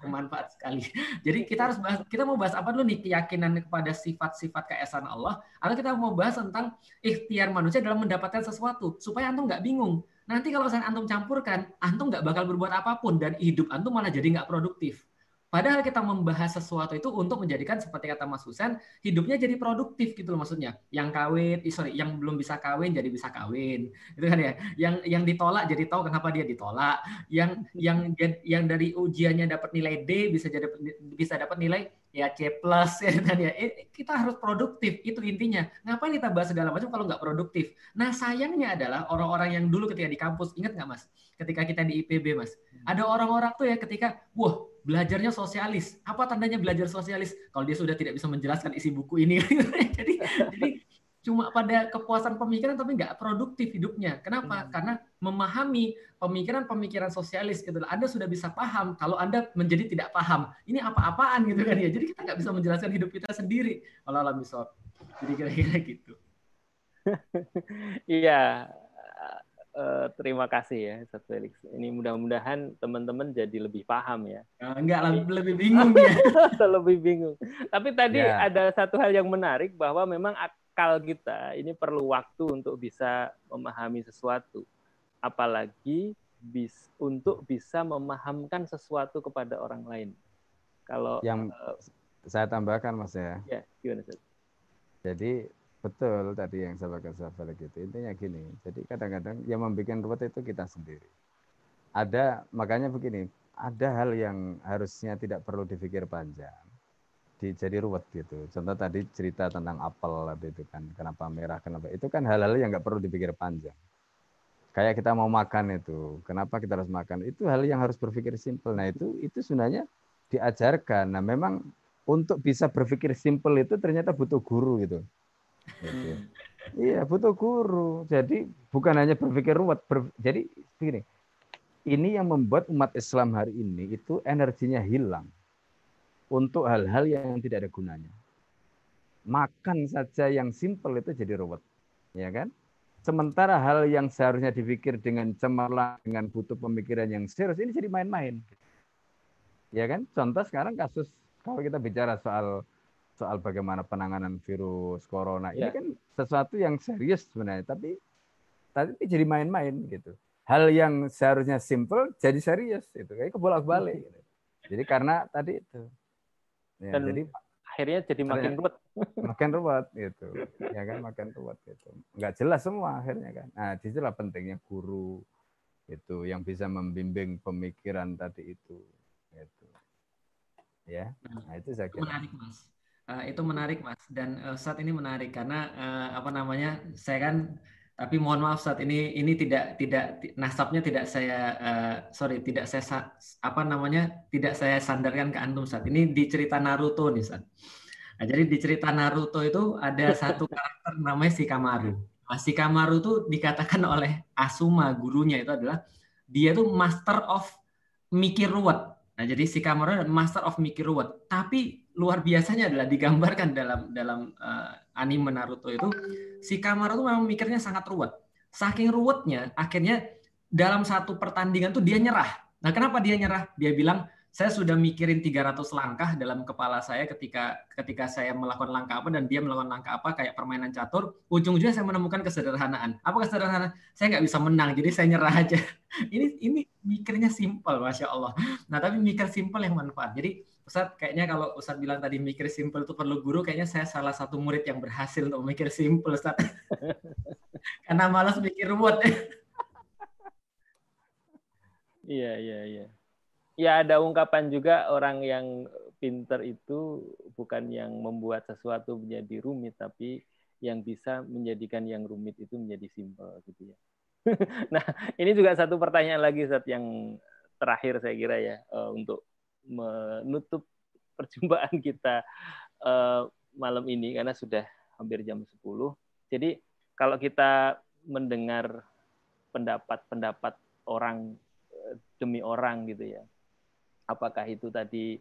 bermanfaat sekali. Jadi kita harus bahas kita mau bahas apa dulu nih? Keyakinan kepada sifat-sifat keesaan Allah atau kita mau bahas tentang ikhtiar manusia dalam mendapatkan sesuatu supaya antum nggak bingung. Nanti kalau saya antum campurkan, antum nggak bakal berbuat apa pun dan hidup antum malah jadi nggak produktif. Padahal kita membahas sesuatu itu untuk menjadikan seperti kata Mas Husen, hidupnya jadi produktif gitu loh maksudnya. Yang kawin, eh, sorry, yang belum bisa kawin jadi bisa kawin, itu kan ya. Yang yang ditolak jadi tahu kenapa dia ditolak. Yang yang yang dari ujiannya dapat nilai D bisa jadi bisa dapat nilai ya C plus ya dan ya. Eh, kita harus produktif itu intinya. Ngapain kita bahas segala macam kalau nggak produktif? Nah sayangnya adalah orang-orang yang dulu ketika di kampus ingat nggak mas? Ketika kita di IPB mas. Ada orang-orang tuh ya ketika wah belajarnya sosialis. Apa tandanya belajar sosialis? Kalau dia sudah tidak bisa menjelaskan isi buku ini. Jadi jadi cuma pada kepuasan pemikiran tapi nggak produktif hidupnya. Kenapa? Hmm. Karena memahami pemikiran-pemikiran sosialis gitu. Anda sudah bisa paham kalau Anda menjadi tidak paham. Ini apa-apaan gitu kan ya. Jadi kita nggak bisa menjelaskan hidup kita sendiri. Kalau alam Jadi kira-kira gitu. Iya. Uh, terima kasih ya Ustaz Felix. Ini mudah-mudahan teman-teman jadi lebih paham ya. Uh, enggak lebih, lebih bingung ya. lebih bingung. Tapi tadi ya. ada satu hal yang menarik bahwa memang akal kita ini perlu waktu untuk bisa memahami sesuatu. Apalagi bis, untuk bisa memahamkan sesuatu kepada orang lain. Kalau yang uh, saya tambahkan Mas ya. Ya, gimana Seth? Jadi betul tadi yang saya baca balik itu intinya gini. Jadi kadang-kadang yang membuat ruwet itu kita sendiri. Ada makanya begini, ada hal yang harusnya tidak perlu dipikir panjang di, jadi ruwet gitu. Contoh tadi cerita tentang apel itu kan, kenapa merah, kenapa itu kan hal-hal yang nggak perlu dipikir panjang. Kayak kita mau makan itu, kenapa kita harus makan? Itu hal yang harus berpikir simpel. Nah itu itu sebenarnya diajarkan. Nah memang untuk bisa berpikir simpel itu ternyata butuh guru gitu. gitu. Iya butuh guru. Jadi bukan hanya berpikir ruwet. Ber, jadi begini, ini yang membuat umat Islam hari ini itu energinya hilang untuk hal-hal yang tidak ada gunanya. Makan saja yang simpel itu jadi ruwet. Ya kan? Sementara hal yang seharusnya dipikir dengan cemerlang, dengan butuh pemikiran yang serius, ini jadi main-main. Ya kan? Contoh sekarang kasus, kalau kita bicara soal soal bagaimana penanganan virus corona, ya. ini kan sesuatu yang serius sebenarnya, tapi tapi jadi main-main gitu. Hal yang seharusnya simple jadi serius itu kayak kebolak-balik. Gitu. Jadi karena tadi itu Ya, Dan jadi akhirnya jadi makin ruwet. Makin ruwet gitu. Ya kan makin ruwet gitu. Enggak jelas semua akhirnya kan. Nah, di situlah pentingnya guru itu yang bisa membimbing pemikiran tadi itu gitu. Ya. Nah, itu saya kira. Menarik, Mas. Uh, itu menarik, Mas. Dan uh, saat ini menarik karena uh, apa namanya? Saya kan tapi mohon maaf saat ini ini tidak tidak nasabnya tidak saya uh, sorry tidak saya apa namanya tidak saya sandarkan ke antum saat ini di cerita Naruto nih saat. Nah, jadi di cerita Naruto itu ada satu karakter namanya Shikamaru. Nah, Shikamaru itu dikatakan oleh Asuma gurunya itu adalah dia itu master of mikir ruwet. Nah, jadi Shikamaru master of mikir ruwet. Tapi luar biasanya adalah digambarkan dalam dalam uh, anime Naruto itu si Kamaru tuh memang mikirnya sangat ruwet. Saking ruwetnya akhirnya dalam satu pertandingan tuh dia nyerah. Nah, kenapa dia nyerah? Dia bilang, "Saya sudah mikirin 300 langkah dalam kepala saya ketika ketika saya melakukan langkah apa dan dia melakukan langkah apa kayak permainan catur. Ujung-ujungnya saya menemukan kesederhanaan. Apa kesederhanaan? Saya nggak bisa menang, jadi saya nyerah aja." ini ini mikirnya simpel, masya Allah. Nah, tapi mikir simpel yang manfaat. Jadi Ustadz, kayaknya kalau Ustadz bilang tadi mikir simple itu perlu guru, kayaknya saya salah satu murid yang berhasil untuk mikir simple, Ustadz. Karena malas mikir ruwet. iya, iya, iya. Ya ada ungkapan juga orang yang pinter itu bukan yang membuat sesuatu menjadi rumit, tapi yang bisa menjadikan yang rumit itu menjadi simpel gitu ya. nah, ini juga satu pertanyaan lagi saat yang terakhir saya kira ya eh, untuk menutup perjumpaan kita uh, malam ini karena sudah hampir jam 10. Jadi kalau kita mendengar pendapat-pendapat orang eh, demi orang gitu ya. Apakah itu tadi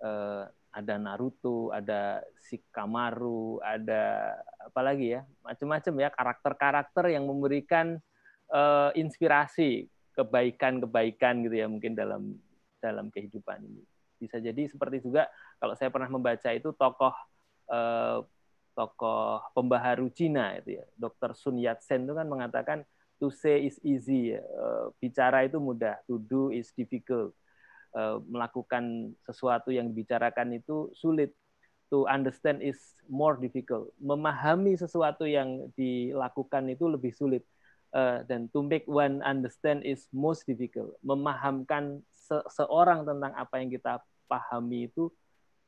uh, ada Naruto, ada Shikamaru, ada apa lagi ya? Macam-macam ya karakter-karakter yang memberikan uh, inspirasi kebaikan-kebaikan gitu ya mungkin dalam dalam kehidupan ini. Bisa jadi seperti juga kalau saya pernah membaca itu tokoh eh, tokoh pembaharu Cina itu ya, Dr. Sun Yat-sen itu kan mengatakan to say is easy, eh, bicara itu mudah, to do is difficult. Eh, melakukan sesuatu yang dibicarakan itu sulit, to understand is more difficult. Memahami sesuatu yang dilakukan itu lebih sulit. Uh, dan to make one understand is most difficult. Memahamkan seorang tentang apa yang kita pahami itu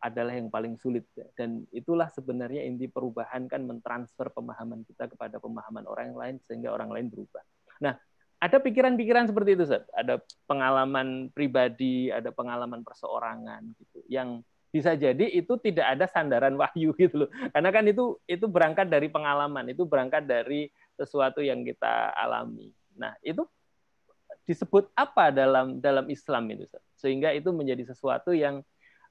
adalah yang paling sulit dan itulah sebenarnya inti perubahan kan mentransfer pemahaman kita kepada pemahaman orang lain sehingga orang lain berubah. Nah, ada pikiran-pikiran seperti itu, Seth. Ada pengalaman pribadi, ada pengalaman perseorangan gitu yang bisa jadi itu tidak ada sandaran wahyu gitu loh. Karena kan itu itu berangkat dari pengalaman, itu berangkat dari sesuatu yang kita alami. Nah, itu disebut apa dalam dalam Islam itu? Sehingga itu menjadi sesuatu yang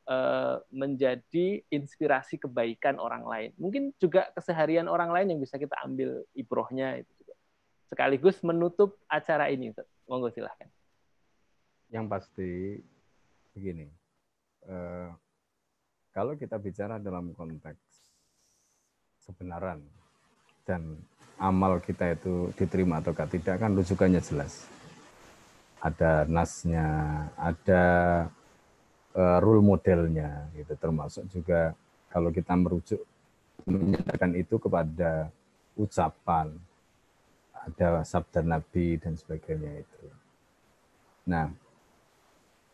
Eh, menjadi inspirasi kebaikan orang lain. Mungkin juga keseharian orang lain yang bisa kita ambil ibrohnya itu juga. Sekaligus menutup acara ini. Monggo silahkan. Yang pasti begini, eh, kalau kita bicara dalam konteks kebenaran dan amal kita itu diterima atau tidak kan rujukannya jelas. Ada nasnya, ada uh, role modelnya gitu termasuk juga kalau kita merujuk menyatakan itu kepada ucapan ada sabda Nabi dan sebagainya itu. Nah,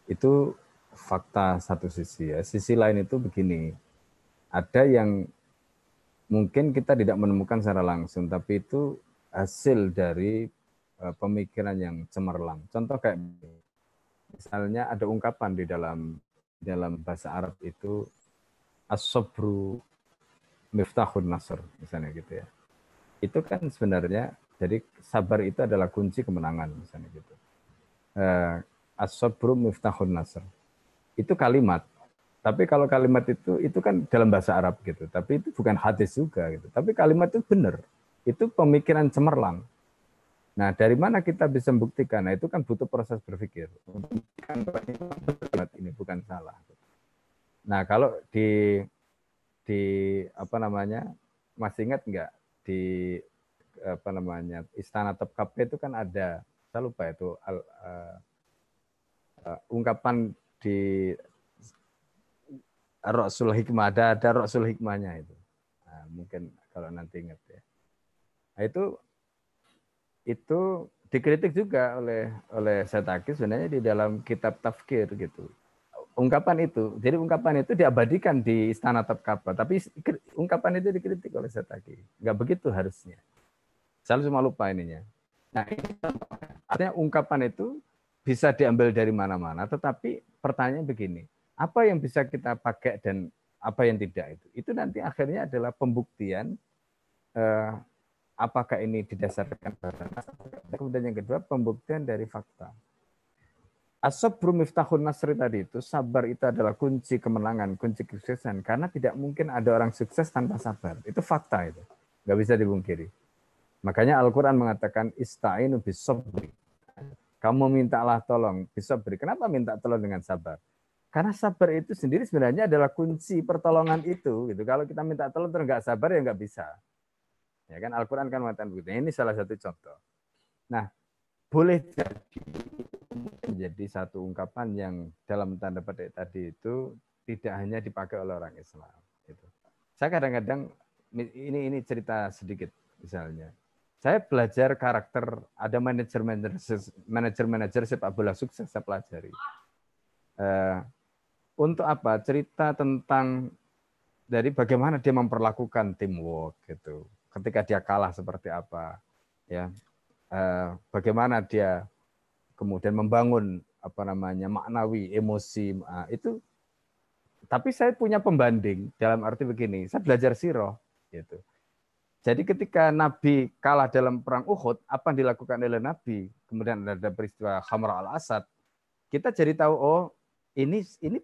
itu fakta satu sisi ya. Sisi lain itu begini, ada yang mungkin kita tidak menemukan secara langsung, tapi itu hasil dari pemikiran yang cemerlang. Contoh kayak misalnya ada ungkapan di dalam dalam bahasa Arab itu as-sabru miftahun nasr misalnya gitu ya. Itu kan sebenarnya jadi sabar itu adalah kunci kemenangan misalnya gitu. Uh, as-sabru miftahun nasr. Itu kalimat. Tapi kalau kalimat itu itu kan dalam bahasa Arab gitu. Tapi itu bukan hadis juga gitu. Tapi kalimat itu benar. Itu pemikiran cemerlang. Nah, dari mana kita bisa membuktikan? Nah, itu kan butuh proses berpikir. Ini bukan salah. Nah, kalau di di apa namanya? Masih ingat nggak di apa namanya? Istana Topkapi itu kan ada saya lupa itu uh, uh, ungkapan di Rasul Hikmah ada ada Rasul Hikmahnya itu. Nah, mungkin kalau nanti ingat ya. Nah, itu itu dikritik juga oleh oleh Setaki sebenarnya di dalam kitab tafkir gitu. Ungkapan itu, jadi ungkapan itu diabadikan di Istana Topkapa, tapi ungkapan itu dikritik oleh Setaki. Enggak begitu harusnya. Saya cuma lupa ininya. Nah, ini artinya ungkapan itu bisa diambil dari mana-mana, tetapi pertanyaan begini, apa yang bisa kita pakai dan apa yang tidak itu? Itu nanti akhirnya adalah pembuktian eh, apakah ini didasarkan Kemudian yang kedua, pembuktian dari fakta. Asabru miftahun nasri tadi itu, sabar itu adalah kunci kemenangan, kunci kesuksesan. Karena tidak mungkin ada orang sukses tanpa sabar. Itu fakta itu. Nggak bisa dibungkiri. Makanya Al-Quran mengatakan, ista'inu bisobri. Kamu mintalah tolong, bisobri. Kenapa minta tolong dengan sabar? Karena sabar itu sendiri sebenarnya adalah kunci pertolongan itu. Gitu. Kalau kita minta tolong terus nggak sabar ya nggak bisa. Ya kan Al-Qur'an kan mengatakan begitu. Ini salah satu contoh. Nah, boleh jadi menjadi satu ungkapan yang dalam tanda petik tadi itu tidak hanya dipakai oleh orang Islam. Gitu. Saya kadang-kadang ini ini cerita sedikit misalnya. Saya belajar karakter ada manajer manajer manajer sepak bola sukses saya pelajari. Uh, untuk apa? Cerita tentang dari bagaimana dia memperlakukan teamwork gitu ketika dia kalah seperti apa ya. Eh, bagaimana dia kemudian membangun apa namanya maknawi emosi ah, itu. Tapi saya punya pembanding dalam arti begini saya belajar siroh gitu. Jadi ketika Nabi kalah dalam perang Uhud apa yang dilakukan oleh Nabi? Kemudian ada peristiwa Khamr al Asad kita jadi tahu oh ini ini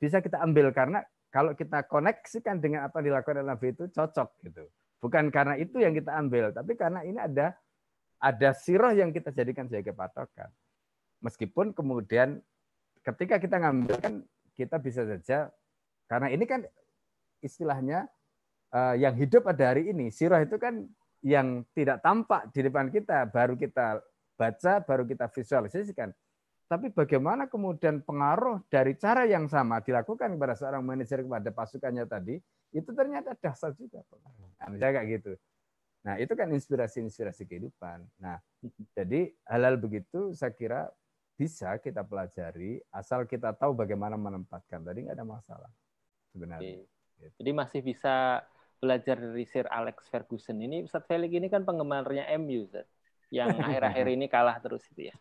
bisa kita ambil karena kalau kita koneksikan dengan apa yang dilakukan oleh Nabi itu cocok gitu Bukan karena itu yang kita ambil, tapi karena ini ada ada siroh yang kita jadikan sebagai patokan. Meskipun kemudian ketika kita ngambil kan kita bisa saja karena ini kan istilahnya uh, yang hidup pada hari ini. Siroh itu kan yang tidak tampak di depan kita, baru kita baca, baru kita visualisasikan. Tapi bagaimana kemudian pengaruh dari cara yang sama dilakukan kepada seorang manajer kepada pasukannya tadi, itu ternyata dasar juga. Nah, misalnya kayak gitu. Nah, itu kan inspirasi-inspirasi kehidupan. Nah, jadi halal begitu saya kira bisa kita pelajari asal kita tahu bagaimana menempatkan. Tadi nggak ada masalah. sebenarnya. Okay. Jadi masih bisa belajar dari Sir Alex Ferguson. Ini Ustadz Felix ini kan penggemarnya MU, Ustadz. Yang akhir-akhir ini kalah terus itu ya.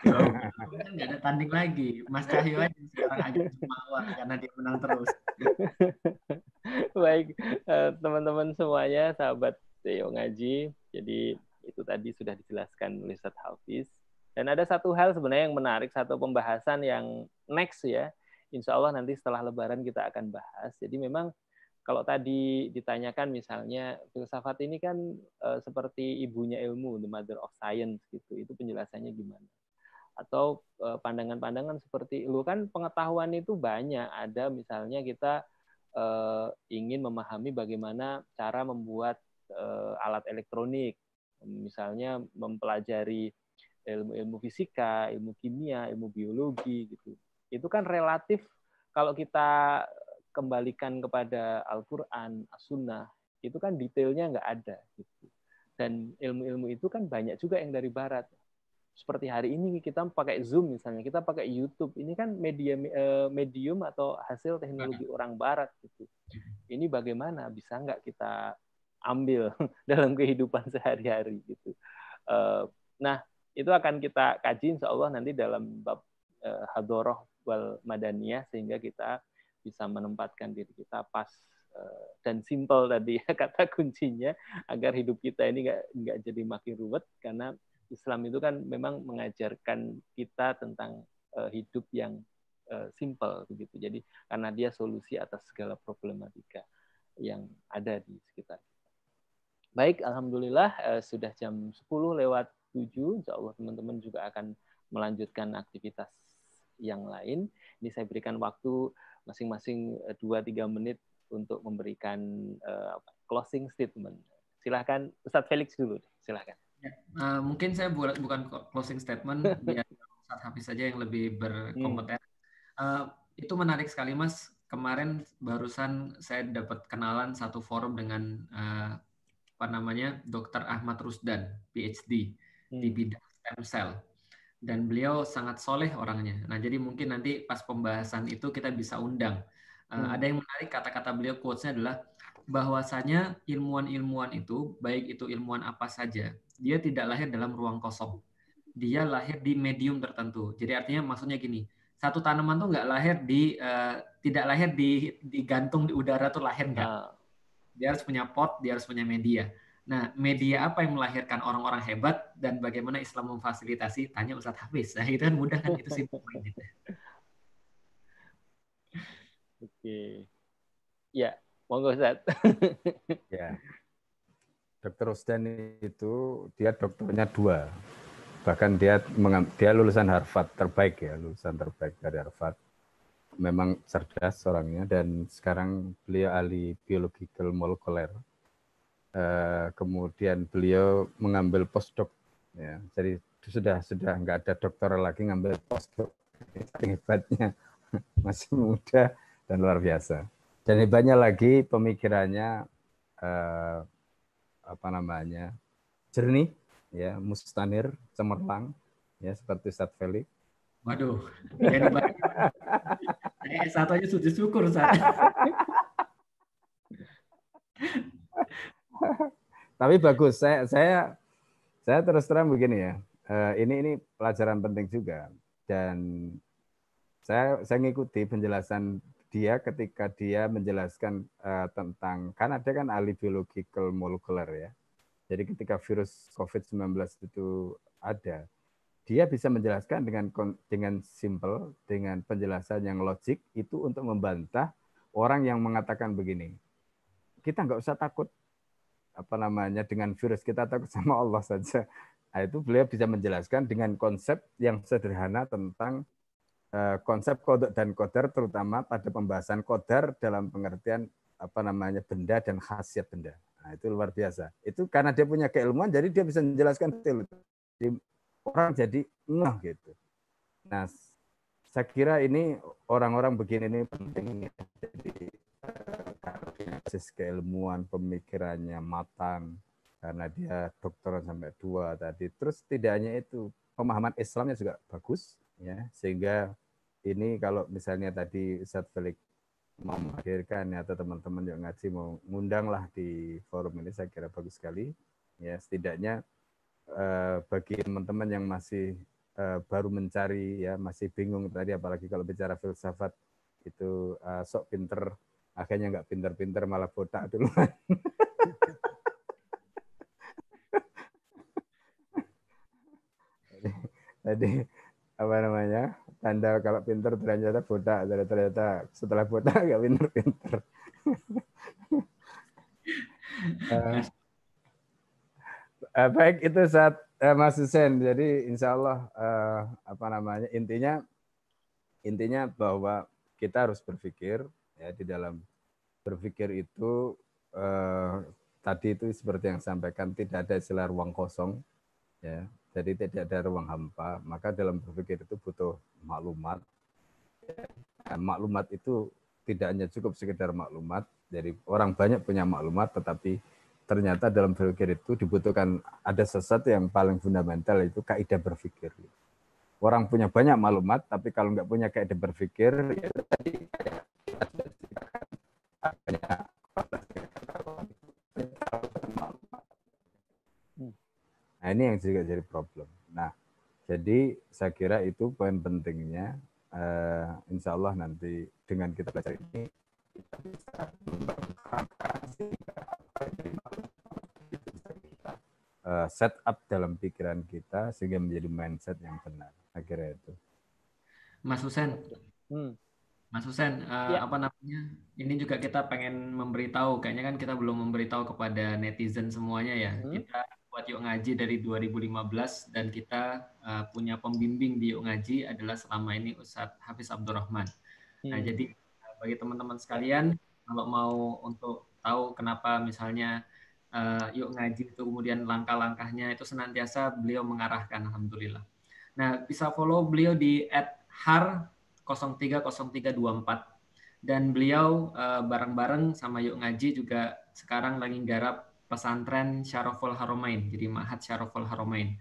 Kan nggak ada tanding lagi. Mas Cahyo aja sekarang agak karena dia menang terus. Baik, eh, teman-teman semuanya, sahabat Teo Ngaji. Jadi itu tadi sudah dijelaskan oleh Ustadz Hafiz. Dan ada satu hal sebenarnya yang menarik, satu pembahasan yang next ya. Insya Allah nanti setelah Lebaran kita akan bahas. Jadi memang kalau tadi ditanyakan misalnya filsafat ini kan uh, seperti ibunya ilmu, the mother of science gitu. Itu penjelasannya gimana? Atau uh, pandangan-pandangan seperti lu kan pengetahuan itu banyak. Ada misalnya kita uh, ingin memahami bagaimana cara membuat uh, alat elektronik, misalnya mempelajari ilmu-ilmu fisika, ilmu kimia, ilmu biologi gitu. Itu kan relatif kalau kita kembalikan kepada Al-Quran, As-Sunnah, itu kan detailnya nggak ada. Gitu. Dan ilmu-ilmu itu kan banyak juga yang dari Barat. Seperti hari ini kita pakai Zoom misalnya, kita pakai YouTube. Ini kan media eh, medium atau hasil teknologi orang Barat. Gitu. Ini bagaimana bisa nggak kita ambil dalam kehidupan sehari-hari gitu. Eh, nah, itu akan kita kaji insya Allah nanti dalam bab eh, hadoroh wal madaniyah sehingga kita bisa menempatkan diri kita pas dan simple tadi ya kata kuncinya agar hidup kita ini nggak nggak jadi makin ruwet karena Islam itu kan memang mengajarkan kita tentang uh, hidup yang uh, simple begitu. Jadi karena dia solusi atas segala problematika yang ada di sekitar kita. Baik, alhamdulillah uh, sudah jam 10 lewat 7. Insya Allah teman-teman juga akan melanjutkan aktivitas yang lain. Ini saya berikan waktu masing-masing eh, dua tiga menit untuk memberikan uh, closing statement. Silahkan Ustadz Felix dulu, silahkan. Ya, uh, mungkin saya buat bukan closing statement, biar Ustadz Hafiz saja yang lebih berkompeten. Hmm. Uh, itu menarik sekali Mas. Kemarin barusan saya dapat kenalan satu forum dengan uh, apa namanya Dr. Ahmad Rusdan, PhD hmm. di bidang stem cell dan beliau sangat soleh orangnya. Nah, jadi mungkin nanti pas pembahasan itu kita bisa undang. Uh, hmm. Ada yang menarik kata-kata beliau quotes-nya adalah bahwasanya ilmuwan-ilmuwan itu, baik itu ilmuwan apa saja, dia tidak lahir dalam ruang kosong. Dia lahir di medium tertentu. Jadi artinya maksudnya gini, satu tanaman tuh nggak lahir di uh, tidak lahir di digantung di udara tuh lahir nggak. Ah. Dia harus punya pot, dia harus punya media. Nah, media apa yang melahirkan orang-orang hebat dan bagaimana Islam memfasilitasi? Tanya Ustadz Hafiz. Nah, itu kan mudah kan itu simpel. Oke. Ya, monggo Ustaz. ya. Dokter Rusdan itu dia dokternya dua. Bahkan dia dia lulusan Harvard terbaik ya, lulusan terbaik dari Harvard. Memang cerdas orangnya dan sekarang beliau ahli biological molecular. Eh, kemudian beliau mengambil postdoc ya. Jadi sudah sudah nggak ada dokter lagi ngambil postdoc. Hebatnya. Masih muda dan luar biasa. Dan hebatnya lagi pemikirannya eh, apa namanya jernih ya mustanir cemerlang ya seperti Ustadz Felix Waduh, eh, satu aja sujud syukur saat. Tapi bagus. Saya saya saya terus terang begini ya. Uh, ini ini pelajaran penting juga dan saya saya ngikuti penjelasan dia ketika dia menjelaskan uh, tentang kan ada kan ahli biological molecular ya. Jadi ketika virus COVID-19 itu ada, dia bisa menjelaskan dengan dengan simple, dengan penjelasan yang logik itu untuk membantah orang yang mengatakan begini. Kita nggak usah takut apa namanya dengan virus kita takut sama Allah saja. Nah, itu beliau bisa menjelaskan dengan konsep yang sederhana tentang konsep kodok dan kodar terutama pada pembahasan kodar dalam pengertian apa namanya benda dan khasiat benda. Nah, itu luar biasa. Itu karena dia punya keilmuan jadi dia bisa menjelaskan detail. orang jadi ngeh gitu. Nah, saya kira ini orang-orang begini ini penting. Jadi basis keilmuan pemikirannya matang karena dia dokter sampai dua tadi. Terus tidak hanya itu, pemahaman Islamnya juga bagus ya. Sehingga ini kalau misalnya tadi Ustaz Felix mau menghadirkan ya, atau teman-teman yang ngaji mau ngundang lah di forum ini saya kira bagus sekali. Ya setidaknya eh, bagi teman-teman yang masih eh, baru mencari ya masih bingung tadi apalagi kalau bicara filsafat itu eh, sok pinter akhirnya nggak pinter-pinter malah botak duluan tadi apa namanya tanda kalau pinter ternyata botak ternyata setelah botak nggak pinter-pinter uh, uh, baik itu saat uh, Mas Husen jadi Insya Allah uh, apa namanya intinya intinya bahwa kita harus berpikir ya di dalam berpikir itu uh, tadi itu seperti yang sampaikan tidak ada istilah ruang kosong ya jadi tidak ada ruang hampa, maka dalam berpikir itu butuh maklumat. Nah, maklumat itu tidak hanya cukup sekedar maklumat, jadi orang banyak punya maklumat, tetapi ternyata dalam berpikir itu dibutuhkan ada sesuatu yang paling fundamental itu kaidah berpikir. Orang punya banyak maklumat, tapi kalau nggak punya kaidah berpikir, ya ini yang juga jadi problem. Nah jadi saya kira itu poin pentingnya. Uh, insya Allah nanti dengan kita belajar ini kita bisa mengembangkan sehingga apa yang bisa kita uh, set up dalam pikiran kita sehingga menjadi mindset yang benar. Akhirnya itu. Mas Husen, hmm. Mas Husen, uh, ya. apa namanya? Ini juga kita pengen memberitahu. Kayaknya kan kita belum memberitahu kepada netizen semuanya ya. Hmm. Kita Yuk Ngaji dari 2015 dan kita uh, punya pembimbing di Yuk Ngaji adalah selama ini Ustadz Hafiz Abdurrahman. Nah, hmm. Nah, jadi uh, bagi teman-teman sekalian kalau mau untuk tahu kenapa misalnya uh, Yuk Ngaji itu kemudian langkah-langkahnya itu senantiasa beliau mengarahkan alhamdulillah. Nah, bisa follow beliau di @har030324 dan beliau bareng-bareng uh, sama Yuk Ngaji juga sekarang lagi garap pesantren Syaroful Haromain, jadi Mahat Syaroful Haromain.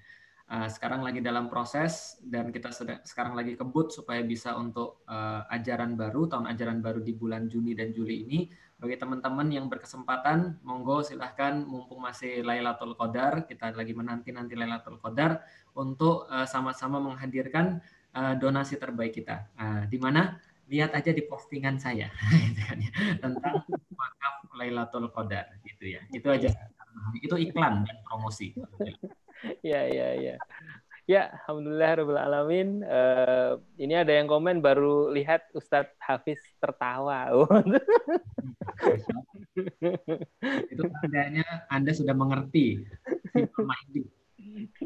Uh, sekarang lagi dalam proses dan kita sedang, sekarang lagi kebut supaya bisa untuk uh, ajaran baru, tahun ajaran baru di bulan Juni dan Juli ini. Bagi teman-teman yang berkesempatan, monggo silahkan mumpung masih Lailatul Qadar, kita lagi menanti-nanti Lailatul Qadar untuk uh, sama-sama menghadirkan uh, donasi terbaik kita. Di mana? Lihat aja di postingan saya gitu kan ya, tentang wakaf Lailatul Qadar gitu ya. Itu aja. Itu iklan dan promosi. ya, ya, ya. Ya, alhamdulillah rabbil alamin. Uh, ini ada yang komen baru lihat Ustadz Hafiz tertawa. itu tandanya Anda sudah mengerti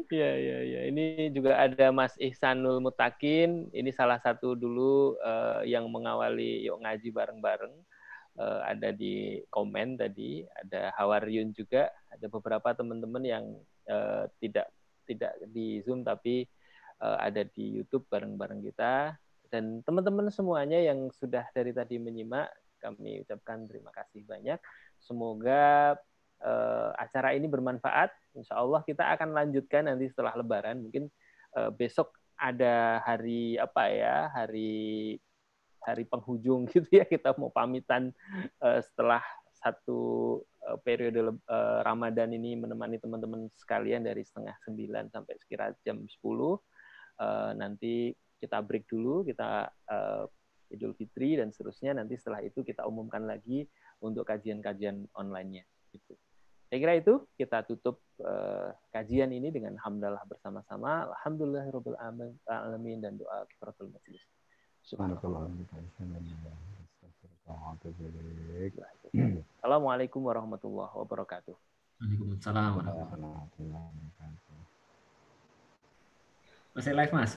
Ya, ya, ya. Ini juga ada Mas Ihsanul Mutakin. Ini salah satu dulu uh, yang mengawali yuk ngaji bareng-bareng uh, ada di komen tadi, ada Hawaryun juga, ada beberapa teman-teman yang uh, tidak tidak di Zoom tapi uh, ada di YouTube bareng-bareng kita dan teman-teman semuanya yang sudah dari tadi menyimak kami ucapkan terima kasih banyak. Semoga uh, acara ini bermanfaat. Insya Allah kita akan lanjutkan nanti setelah Lebaran. Mungkin uh, besok ada hari apa ya hari hari penghujung gitu ya kita mau pamitan uh, setelah satu uh, periode uh, Ramadan ini menemani teman-teman sekalian dari setengah sembilan sampai sekira jam 10 uh, nanti kita break dulu kita uh, Idul Fitri dan seterusnya nanti setelah itu kita umumkan lagi untuk kajian-kajian online-nya gitu. Saya kira itu kita tutup uh, kajian ini dengan hamdalah bersama-sama. Alhamdulillahirabbil alamin dan doa kifaratul majelis. Assalamualaikum warahmatullahi wabarakatuh. Waalaikumsalam warahmatullahi wabarakatuh. Masih live, Mas?